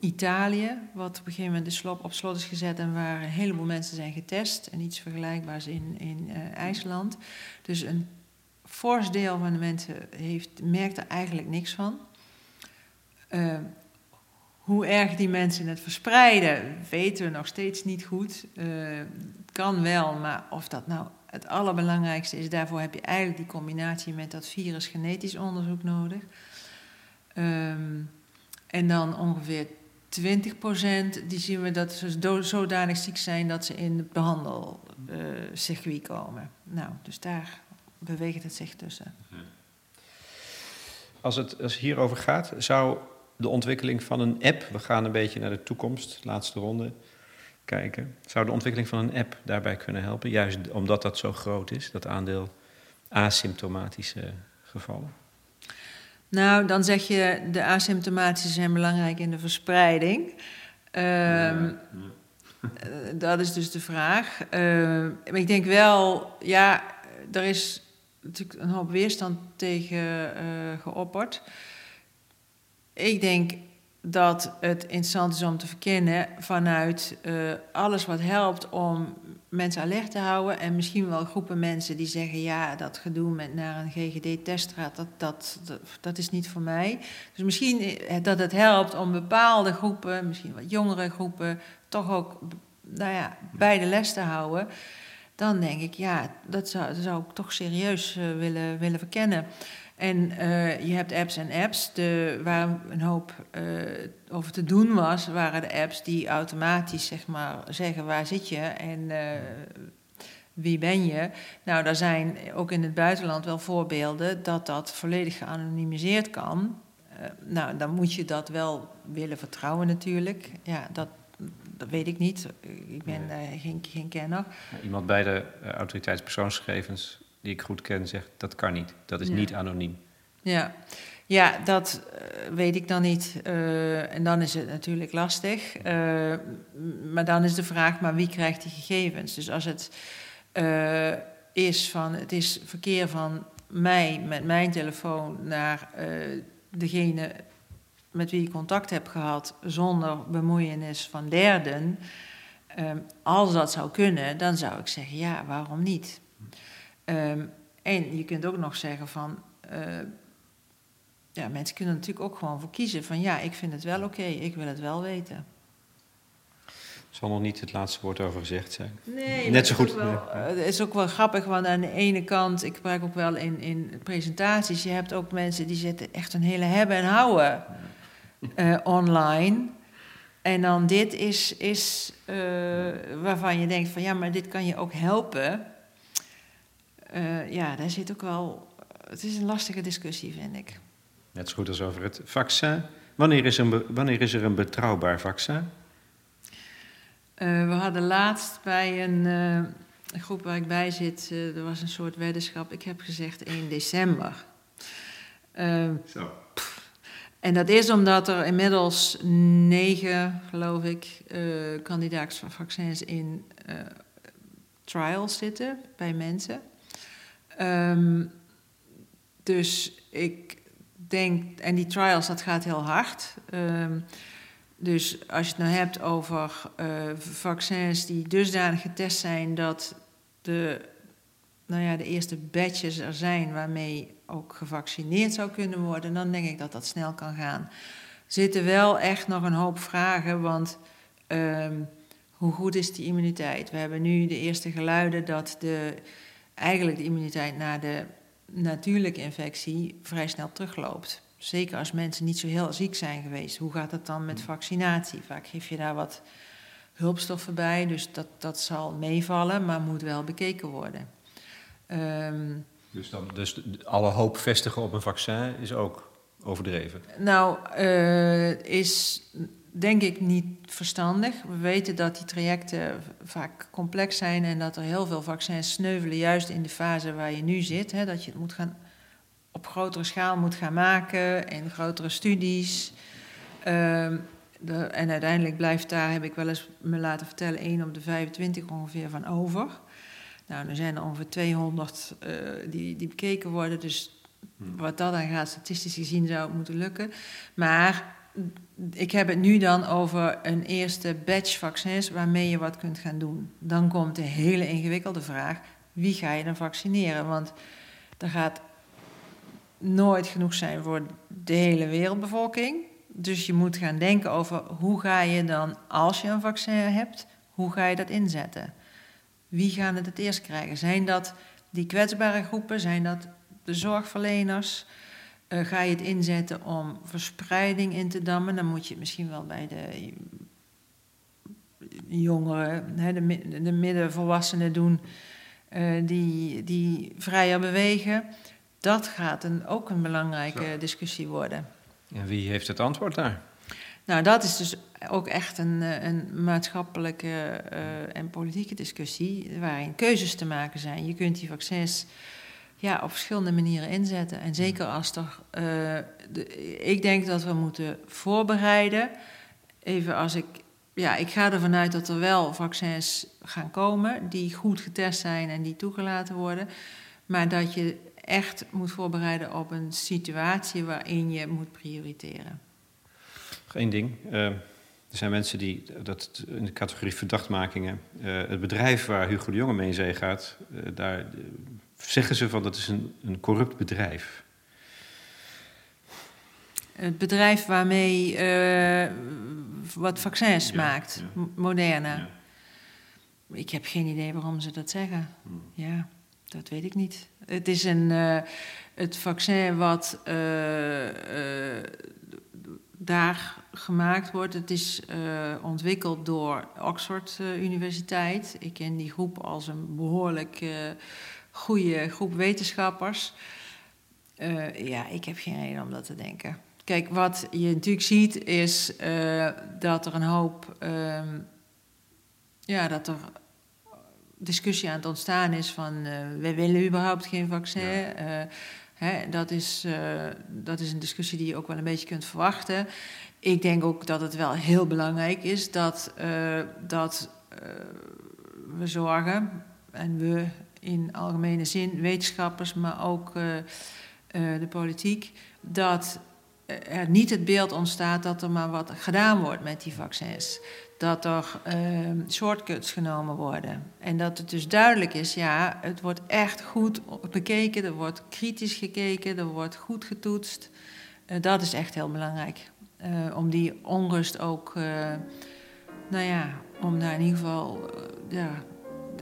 Italië, wat op een gegeven moment de slop op slot is gezet en waar een heleboel mensen zijn getest. En iets vergelijkbaars in, in IJsland. Dus een fors deel van de mensen heeft, merkt er eigenlijk niks van. Uh, hoe erg die mensen het verspreiden, weten we nog steeds niet goed. Het kan wel, maar of dat nou het allerbelangrijkste is, daarvoor heb je eigenlijk die combinatie met dat virus genetisch onderzoek nodig. Um, en dan ongeveer 20% die zien we dat ze zodanig ziek zijn dat ze in het behandelcircuit komen. Nou, dus daar beweegt het zich tussen. Als het, als het hierover gaat, zou de ontwikkeling van een app, we gaan een beetje naar de toekomst, laatste ronde, kijken. Zou de ontwikkeling van een app daarbij kunnen helpen? Juist omdat dat zo groot is, dat aandeel asymptomatische gevallen? Nou, dan zeg je de asymptomatische zijn belangrijk in de verspreiding. Um, dat is dus de vraag. Uh, ik denk wel, ja, er is natuurlijk een hoop weerstand tegen uh, geopperd. Ik denk dat het interessant is om te verkennen vanuit uh, alles wat helpt om mensen alert te houden. En misschien wel groepen mensen die zeggen: ja, dat gedoe met naar een GGD-teststraat, dat, dat, dat, dat, is niet voor mij. Dus misschien eh, dat het helpt om bepaalde groepen, misschien wat jongere groepen, toch ook nou ja, bij de les te houden. Dan denk ik, ja, dat zou, zou ik toch serieus uh, willen, willen verkennen. En uh, je hebt apps en apps. De, waar een hoop uh, over te doen was, waren de apps die automatisch zeg maar, zeggen waar zit je en uh, wie ben je. Nou, daar zijn ook in het buitenland wel voorbeelden dat dat volledig geanonimiseerd kan. nou, dan moet je dat wel willen vertrouwen natuurlijk. Ja, dat, dat weet ik niet. Ik ben nee. geen, geen kenner. Iemand bij de autoriteitspersoonsgegevens die ik goed ken zegt dat kan niet. Dat is ja. niet anoniem. Ja, ja dat uh, weet ik dan niet. Uh, en dan is het natuurlijk lastig. Uh, maar dan is de vraag, maar wie krijgt die gegevens? Dus als het is van, het is verkeer van mij met mijn telefoon naar degene met wie ik contact heb gehad zonder bemoeienis van derden. als dat zou kunnen, dan zou ik zeggen, ja, waarom niet? Um, en je kunt ook nog zeggen van, uh, ja, mensen kunnen natuurlijk ook gewoon voor kiezen van, ja, ik vind het wel oké, okay, ik wil het wel weten. Er zal nog niet het laatste woord over gezegd zijn. Nee, net zo goed. Wel, uh, het is ook wel grappig, want aan de ene kant, ik gebruik ook wel in, in presentaties, je hebt ook mensen die zitten echt een hele hebben en houden uh, online. En dan dit is, is waarvan je denkt van, ja, maar dit kan je ook helpen uh, ja, daar zit ook wel. Het is een lastige discussie, vind ik. Net zo goed als over het vaccin. Wanneer is, een, wanneer is er een betrouwbaar vaccin? Uh, we hadden laatst bij een uh, groep waar ik bij zit, er was een soort weddenschap. Ik heb gezegd 1 december. Zo. En dat is omdat er inmiddels negen, geloof ik, kandidaats van vaccins in trials zitten bij mensen. Um, dus ik denk, en die trials, dat gaat heel hard. Um, dus als je het nou hebt over uh, vaccins die dusdanig getest zijn dat de, nou ja, de eerste batches er zijn waarmee ook gevaccineerd zou kunnen worden, dan denk ik dat dat snel kan gaan. Zitten wel echt nog een hoop vragen, want um, hoe goed is die immuniteit? We hebben nu de eerste geluiden dat de eigenlijk de immuniteit na de natuurlijke infectie vrij snel terugloopt. Zeker als mensen niet zo heel ziek zijn geweest. Hoe gaat het dan met hmm. vaccinatie? Vaak geef je daar wat hulpstoffen bij, dus dat, dat zal meevallen, maar moet wel bekeken worden. Um, dus, dan, dus alle hoop vestigen op een vaccin is ook overdreven? Nou, uh, is denk ik niet verstandig. We weten dat die trajecten vaak complex zijn en dat er heel veel vaccins sneuvelen, juist in de fase waar je nu zit. Hè, dat je het moet gaan, op grotere schaal moet gaan maken en grotere studies. Um, de, en uiteindelijk blijft daar, heb ik wel eens me laten vertellen, 1 op de 25 ongeveer van over. Nou, er zijn er ongeveer 200 uh, die, die bekeken worden, dus hmm. wat dat dan gaat, statistisch gezien zou het moeten lukken. Maar ik heb het nu dan over een eerste batch vaccins waarmee je wat kunt gaan doen. Dan komt de hele ingewikkelde vraag: wie ga je dan vaccineren? Want er gaat nooit genoeg zijn voor de hele wereldbevolking. Dus je moet gaan denken over hoe ga je dan, als je een vaccin hebt, hoe ga je dat inzetten? Wie gaan het het eerst krijgen? Zijn dat die kwetsbare groepen? Zijn dat de zorgverleners? Uh, ga je het inzetten om verspreiding in te dammen? Dan moet je het misschien wel bij de jongeren, hè, de, de middenvolwassenen doen, uh, die, die vrijer bewegen. Dat gaat een, ook een belangrijke Zo. discussie worden. En wie heeft het antwoord daar? Nou, dat is dus ook echt een, eh, een maatschappelijke uh, en politieke discussie waarin keuzes te maken zijn. Je kunt die vaccins ja, op verschillende manieren inzetten. En zeker als er. Uh, de, ik denk dat we moeten voorbereiden. Even als ik. Ja, ik ga ervan uit dat er wel vaccins gaan komen die goed getest zijn en die toegelaten worden. Maar dat je echt moet voorbereiden op een situatie waarin je moet prioriteren. Één ding. Uh, er zijn mensen die dat in de categorie verdachtmakingen. Uh, het bedrijf waar Hugo de Jonge mee in zee gaat, uh, daar zeggen ze van dat is een, een corrupt bedrijf. Het bedrijf waarmee wat vaccins ja, maakt, ja. Moderna. Ja. Ik heb geen idee waarom ze dat zeggen. Hmm. Ja. Dat weet ik niet. Het is een, uh, het vaccin wat uh, daar gemaakt wordt. Het is ontwikkeld door Oxford Universiteit. Ik ken die groep als een behoorlijk goede groep wetenschappers. ja, ik heb geen reden om dat te denken. Kijk, wat je natuurlijk ziet is dat er een hoop. Ehm, ja, dat er discussie aan het ontstaan is van uh, we willen überhaupt geen vaccin. Ja. Hè, dat, is, dat is een discussie die je ook wel een beetje kunt verwachten. Ik denk ook dat het wel heel belangrijk is dat, dat we zorgen, en we in algemene zin, wetenschappers, maar ook de politiek, dat er niet het beeld ontstaat dat er maar wat gedaan wordt met die vaccins dat er uh, shortcuts genomen worden. En dat het dus duidelijk is, ja, het wordt echt goed bekeken, er wordt kritisch gekeken, er wordt goed getoetst. Uh, dat is echt heel belangrijk. Om die onrust ook, nou ja, om daar in ieder geval ja,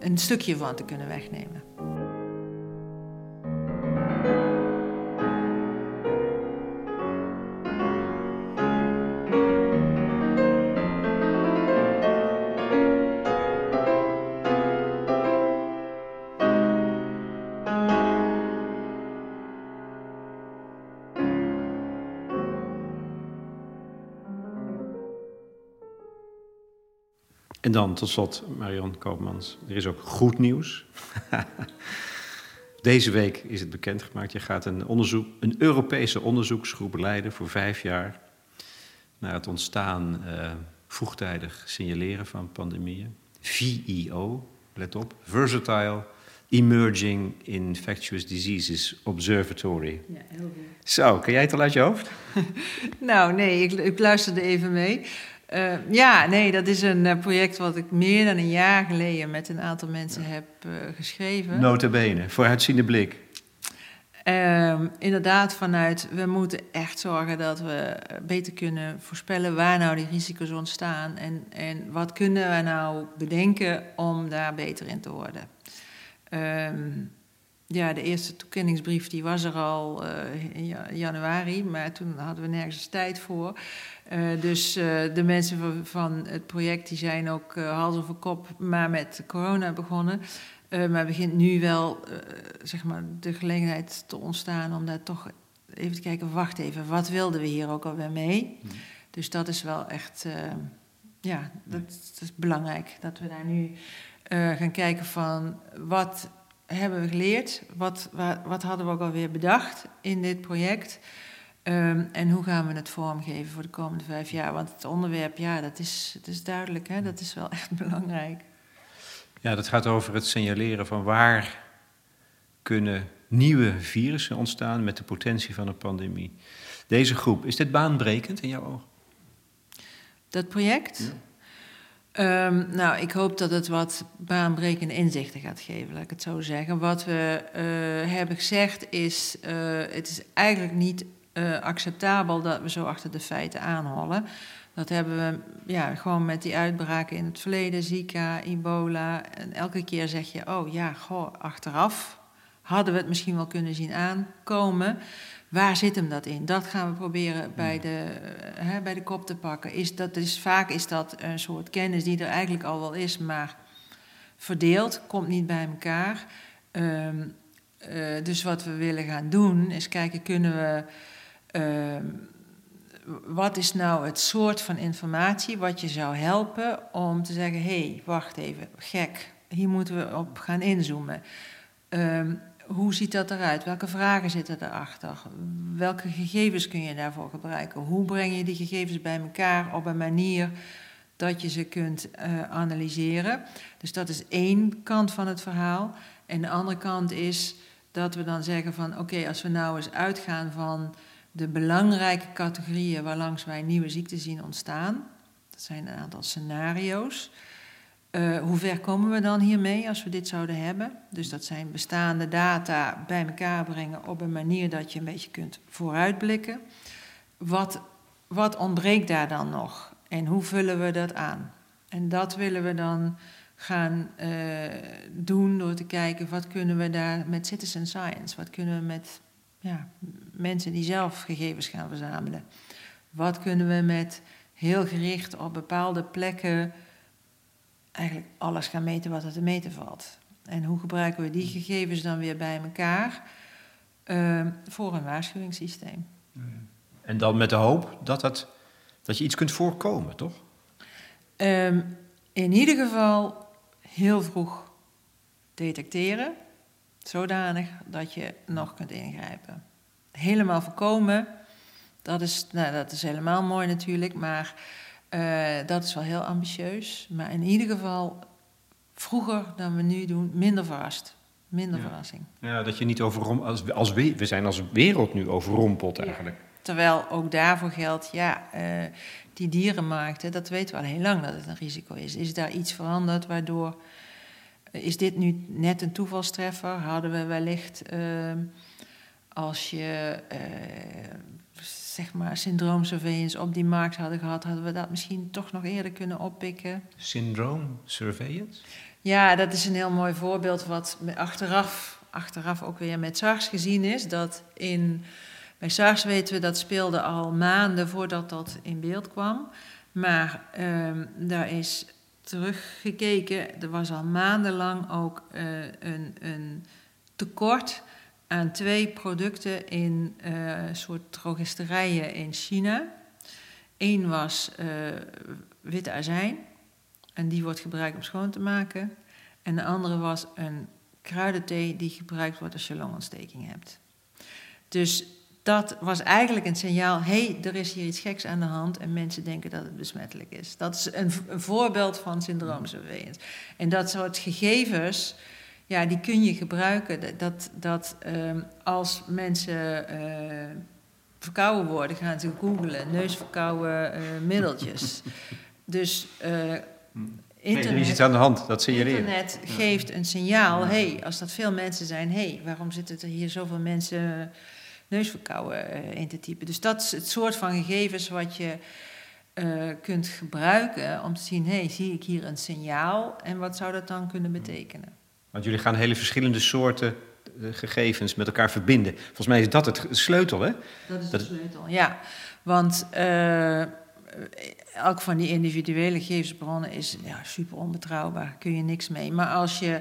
een stukje van te kunnen wegnemen. En dan tot slot, Marion Koopmans, er is ook goed nieuws. Deze week is het bekendgemaakt. Je gaat een, onderzoek, een Europese onderzoeksgroep leiden voor vijf jaar naar het ontstaan uh, vroegtijdig signaleren van pandemieën. VEO, let op, Versatile Emerging Infectious Diseases Observatory. Ja, heel goed. Zo, kan jij het al uit je hoofd? nou, nee, ik, ik luisterde even mee. Uh, ja, nee, dat is een uh, project wat ik meer dan een jaar geleden met een aantal mensen heb uh, geschreven. Notabene, vooruitziende blik. Ehm, inderdaad, vanuit we moeten echt zorgen dat we beter kunnen voorspellen waar nou die risico's ontstaan en, en wat kunnen we nou bedenken om daar beter in te worden. Um, ja, de eerste toekenningsbrief die was er al in januari, maar toen hadden we nergens tijd voor. Uh, dus uh, de mensen van, van, het project die zijn ook uh, hals over kop maar met corona begonnen. maar begint nu wel zeg maar de gelegenheid te ontstaan om daar toch even te kijken, wacht even, wat wilden we hier ook alweer mee? Hmm. Dus dat is wel echt, ja, dat, dat, is belangrijk. Dat we daar nu gaan kijken van wat hebben we geleerd? Wat, wat, wat hadden we ook alweer bedacht in dit project? Um, en hoe gaan we het vormgeven voor de komende vijf jaar? Want het onderwerp, ja, dat is, dat is duidelijk, hè? dat is wel echt belangrijk. Ja, dat gaat over het signaleren van waar kunnen nieuwe virussen ontstaan met de potentie van een pandemie. Deze groep, is dit baanbrekend in jouw ogen? Dat project? Ehm, nou, ik hoop dat het wat baanbrekende inzichten gaat geven, laat ik het zo zeggen. Wat we uh, hebben gezegd is, uh, het is eigenlijk niet uh, acceptabel dat we zo achter de feiten aanhollen. Dat hebben we ja, gewoon met die uitbraken in het verleden, Zika, ebola. En elke keer zeg je, oh ja, goh, achteraf hadden we het misschien wel kunnen zien aankomen. Waar zit hem dat in? Dat gaan we proberen bij de, eh, hè, bij de kop te pakken. Is dat, is, vaak is dat een soort kennis die er eigenlijk al wel is, maar verdeeld, komt niet bij elkaar. Um, uh, dus wat we willen gaan doen, is kijken, kunnen we. Uh, wat is nou het soort van informatie wat je zou helpen om te zeggen: hé, hey, wacht even, gek, hier moeten we op gaan inzoomen. Um, hoe ziet dat eruit? Welke vragen zitten erachter? Welke gegevens kun je daarvoor gebruiken? Hoe breng je die gegevens bij elkaar op een manier dat je ze kunt uh, analyseren? Dus dat is één kant van het verhaal. En de andere kant is dat we dan zeggen van oké, als we nou eens uitgaan van de belangrijke categorieën waarlangs wij nieuwe ziekten zien ontstaan. Dat zijn een aantal scenario's. Uh, hoe ver komen we dan hiermee als we dit zouden hebben? Dus dat zijn bestaande data bij elkaar brengen op een manier dat je een beetje kunt vooruitblikken. Wat, wat ontbreekt daar dan nog en hoe vullen we dat aan? En dat willen we dan gaan uh, doen door te kijken wat kunnen we daar met citizen science, wat kunnen we met ja, mensen die zelf gegevens gaan verzamelen, wat kunnen we met heel gericht op bepaalde plekken eigenlijk alles gaan meten wat er te meten valt. En hoe gebruiken we die gegevens dan weer bij elkaar uh, voor een waarschuwingssysteem? En dan met de hoop dat, het, dat je iets kunt voorkomen, toch? Um, in ieder geval heel vroeg detecteren, zodanig dat je nog kunt ingrijpen. Helemaal voorkomen, dat is, nou, dat is helemaal mooi natuurlijk, maar uh, dat is wel heel ambitieus. Maar in ieder geval vroeger dan we nu doen, minder verrast. Minder ja. verrassing. Ja, dat je niet overrompelt. Als, als we, we zijn als wereld nu overrompeld eigenlijk. Ja. Terwijl ook daarvoor geldt, ja, uh, die dierenmarkten, dat weten we al heel lang dat het een risico is. Is daar iets veranderd waardoor. Is dit nu net een toevalstreffer? Hadden we wellicht. Uh, als je zeg maar, syndroomsurveillance op die markt hadden gehad, hadden we dat misschien toch nog eerder kunnen oppikken. Syndroomsurveillance? Ja, dat is een heel mooi voorbeeld wat achteraf, achteraf ook weer met SARS gezien is. Dat in, bij SARS weten we dat speelde al maanden voordat dat in beeld kwam. Maar um, daar is teruggekeken, er was al maandenlang ook uh, een, een tekort aan twee producten in uh, soort drogisterijen in China. Eén was uh, witte azijn, en die wordt gebruikt om schoon te maken. En de andere was een kruidenthee die gebruikt wordt als je longontsteking hebt. Dus dat was eigenlijk een signaal: hé, hey, er is hier iets geks aan de hand en mensen denken dat het besmettelijk is. Dat is een, een voorbeeld van syndroomsurveillance. En dat soort gegevens ja, die kun je gebruiken. Dat, dat um, als mensen uh, verkouden worden, gaan ze googlen, neusverkouden uh, middeltjes. dus uh, internet, nee, er is iets aan de hand, dat. Internet geeft een signaal, hey, als dat veel mensen zijn, hey, waarom zitten er hier zoveel mensen neusverkouden in te typen? Dus dat is het soort van gegevens wat je kunt gebruiken om te zien, hey, zie ik hier een signaal en wat zou dat dan kunnen betekenen? Want jullie gaan hele verschillende soorten eh, gegevens met elkaar verbinden. Volgens mij is dat het sleutel, hè? Dat is de sleutel, ja. Want uh, elk van die individuele gegevensbronnen is ja, super onbetrouwbaar. Kun je niks mee. Maar als je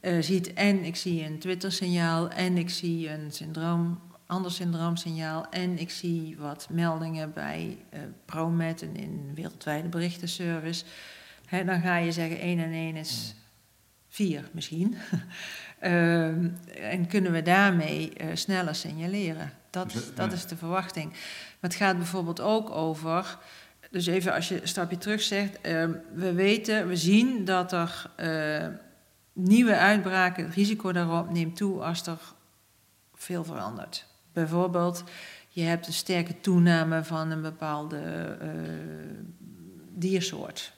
uh, ziet, en ik zie een Twitter-signaal, en ik zie een syndroom, ander syndroomsignaal, en ik zie wat meldingen bij uh, ProMed, en in wereldwijde berichtenservice, dan ga je zeggen 1 en 1 is vier misschien. uh, en kunnen we daarmee uh, sneller signaleren. Dat, dat is de verwachting. Maar het gaat bijvoorbeeld ook over. Dus even als je een stapje terug zegt. Uh, we weten, we zien dat er eh, nieuwe uitbraken, het risico daarop neemt toe als er veel verandert. Bijvoorbeeld, je hebt een sterke toename van een bepaalde diersoort.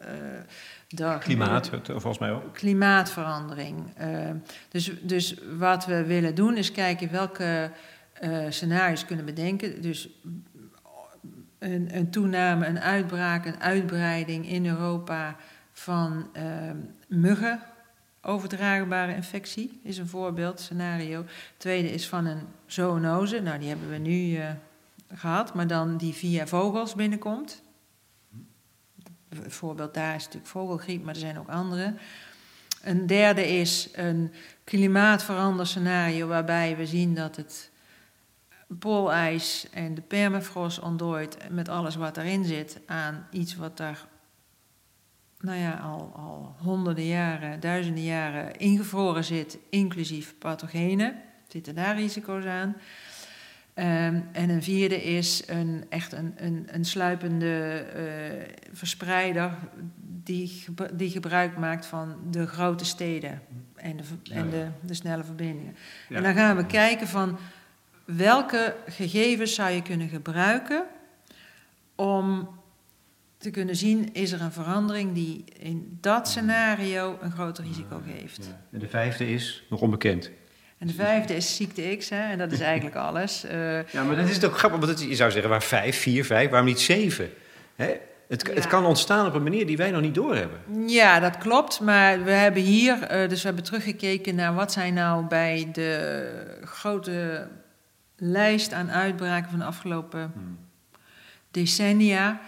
Uh, Klimaat, volgens mij ook. Klimaatverandering. Uh, dus, dus wat we willen doen is kijken welke scenario's kunnen bedenken. Dus een, een, toename, een uitbraak, een uitbreiding in Europa van muggen overdraagbare infectie is een voorbeeld, scenario. tweede is van een zoonose, nou die hebben we nu uh, gehad, maar dan die via vogels binnenkomt. Het voorbeeld daar is natuurlijk vogelgriep, maar er zijn ook andere. Een derde is een scenario waarbij we zien dat het poolijs en de permafrost ontdooit met alles wat erin zit aan iets wat daar nou ja, al, al honderden jaren, duizenden jaren ingevroren zit, inclusief pathogenen. Zitten daar risico's aan? Um, en een vierde is een, echt een, een, een sluipende uh, verspreider die, die gebruik maakt van de grote steden en de, en de, de snelle verbindingen. Ja. En dan gaan we kijken van welke gegevens zou je kunnen gebruiken om te kunnen zien, is er een verandering die in dat scenario een groter risico geeft. Ja. En de vijfde is nog onbekend. En de vijfde is ziekte X, hè, en dat is eigenlijk alles. Uh, ja, maar dat is ook grappig, want je zou zeggen, waar vijf, vier, vijf, waarom niet zeven? Hè? Het, het, kan ontstaan op een manier die wij nog niet doorhebben. Ja, dat klopt. Maar we hebben hier, uh, dus we hebben teruggekeken naar wat zijn nou bij de grote lijst aan uitbraken van de afgelopen hmm. decennia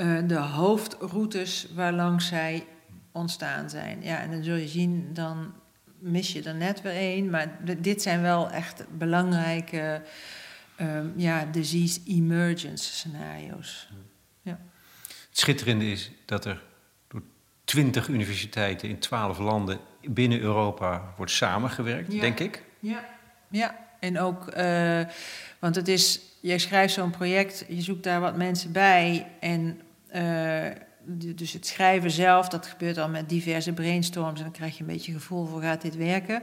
uh, de hoofdroutes waarlangs zij ontstaan zijn. Ja, en dan zul je zien, dan mis je er net weer één. Maar dit zijn wel echt belangrijke uh, ja, disease emergence scenario's. Ja. Het schitterende is dat er door twintig universiteiten in twaalf landen binnen Europa wordt samengewerkt, denk ik. Ja, ja. en ook, uh, want het is, jij schrijft zo'n project, je zoekt daar wat mensen bij en uh, dus het schrijven zelf, dat gebeurt al met diverse brainstorms en dan krijg je een beetje gevoel voor gaat dit werken.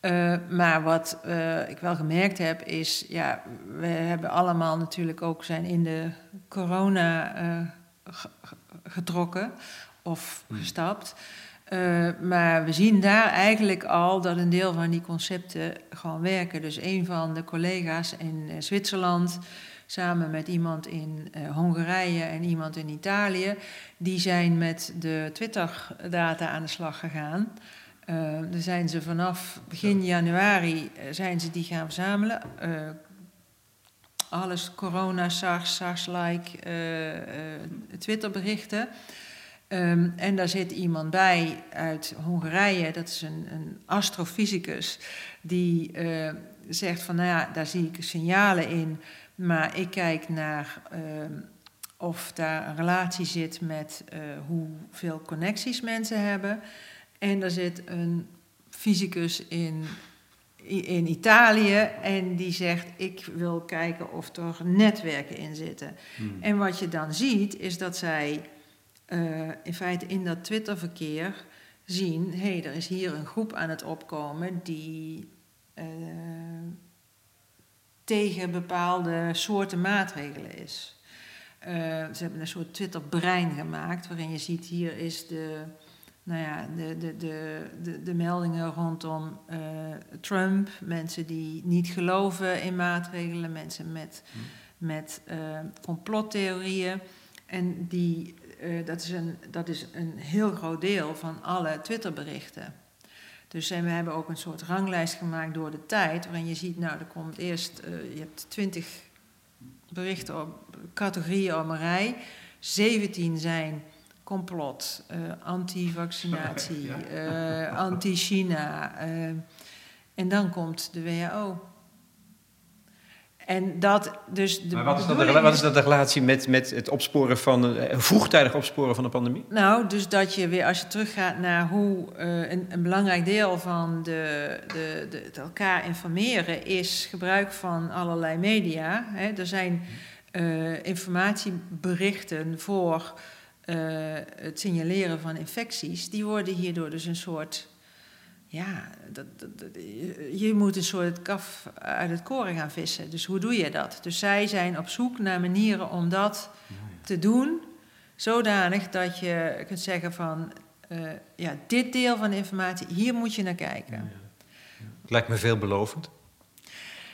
Uh, maar wat uh, ik wel gemerkt heb is, ja, we hebben allemaal natuurlijk ook zijn in de corona getrokken of hmm. gestapt. maar we zien daar eigenlijk al dat een deel van die concepten gewoon werken. Dus een van de collega's in Zwitserland, samen met iemand in uh, Hongarije en iemand in Italië. Die zijn met de Twitter-data aan de slag gegaan. Uh, daar zijn ze vanaf begin januari uh, zijn ze die gaan verzamelen. alles corona, SARS, SARS-like Twitter-berichten. Um, en daar zit iemand bij uit Hongarije, dat is een, een astrofysicus, die zegt van, nou ja, daar zie ik signalen in maar ik kijk naar uh, of daar een relatie zit met uh, hoeveel connecties mensen hebben. En er zit een fysicus in, in Italië en die zegt: Ik wil kijken of er netwerken in zitten. Hmm. En wat je dan ziet, is dat zij uh, in feite in dat Twitterverkeer zien: hé, hey, er is hier een groep aan het opkomen die uh, tegen bepaalde soorten maatregelen is. Uh, ze hebben een soort Twitter-brein gemaakt, waarin je ziet hier is de, nou ja, de, de, de, de, de meldingen rondom uh, Trump, mensen die niet geloven in maatregelen, mensen met, hmm. met uh, complottheorieën. En die, dat, is een, dat is een heel groot deel van alle Twitterberichten. Dus en we hebben ook een soort ranglijst gemaakt door de tijd, waarin je ziet, nou, er komt eerst, uh, je hebt twintig berichten op categorieën op een rij. 17 zijn complot, uh, anti-vaccinatie, uh, anti-China. en dan komt de WHO. En dat dus de maar wat is, dat de, wat is dat de relatie met, met het opsporen van, uh, vroegtijdig opsporen van de pandemie? Nou, dus dat je weer, als je teruggaat naar hoe uh, een, een, belangrijk deel van de, de, de, het elkaar informeren is gebruik van allerlei media. Hè. Er zijn uh, informatieberichten voor het signaleren van infecties, die worden hierdoor dus een soort ja, dat, je moet een soort kaf uit het koren gaan vissen. Dus hoe doe je dat? Dus zij zijn op zoek naar manieren om dat te doen zodanig dat je kunt zeggen van, uh, ja, dit deel van de informatie, hier moet je naar kijken. Het lijkt me veelbelovend.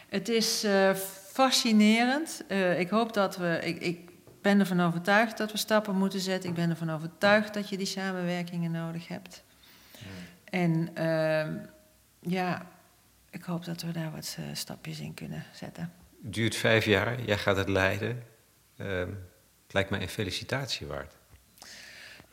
Het is uh, fascinerend. Uh, ik hoop dat we, ik, ik ben ervan overtuigd dat we stappen moeten zetten. Ik ben ervan overtuigd dat je die samenwerkingen nodig hebt. En uh, ja, ik hoop dat we daar wat stapjes in kunnen zetten. Het duurt vijf jaar, jij gaat het leiden. Ehm, het lijkt mij een felicitatie waard.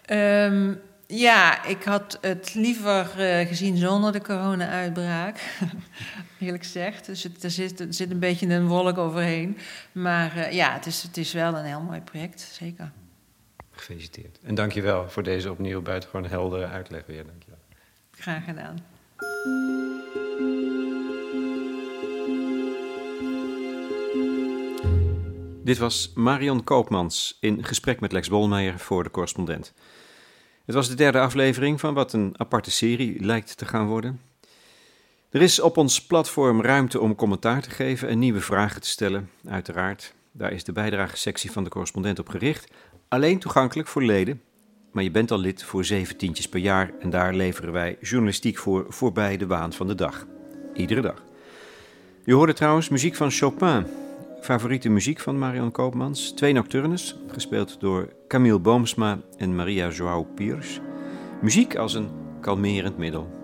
Um, ja, ik had het liever uh, gezien zonder de corona-uitbraak, eerlijk gezegd. Dus het, er, zit, er zit een beetje een wolk overheen. Maar uh, ja, het is, het is wel een heel mooi project, zeker. Gefeliciteerd. En dankjewel voor deze opnieuw buitengewoon heldere uitleg weer. Dankjewel. Graag gedaan. Dit was Marion Koopmans in gesprek met Lex Bolmeijer voor de correspondent. Het was de derde aflevering van wat een aparte serie lijkt te gaan worden. Er is op ons platform ruimte om commentaar te geven en nieuwe vragen te stellen, uiteraard. Daar is de bijdragesectie van de correspondent op gericht. Alleen toegankelijk voor leden, maar je bent al lid voor zeven tientjes per jaar en daar leveren wij journalistiek voor voorbij de waan van de dag. Iedere dag. Je hoorde trouwens muziek van Chopin, favoriete muziek van Marion Koopmans. Twee nocturnes, gespeeld door Camille Boomsma en Maria Joao Piers. Muziek als een kalmerend middel.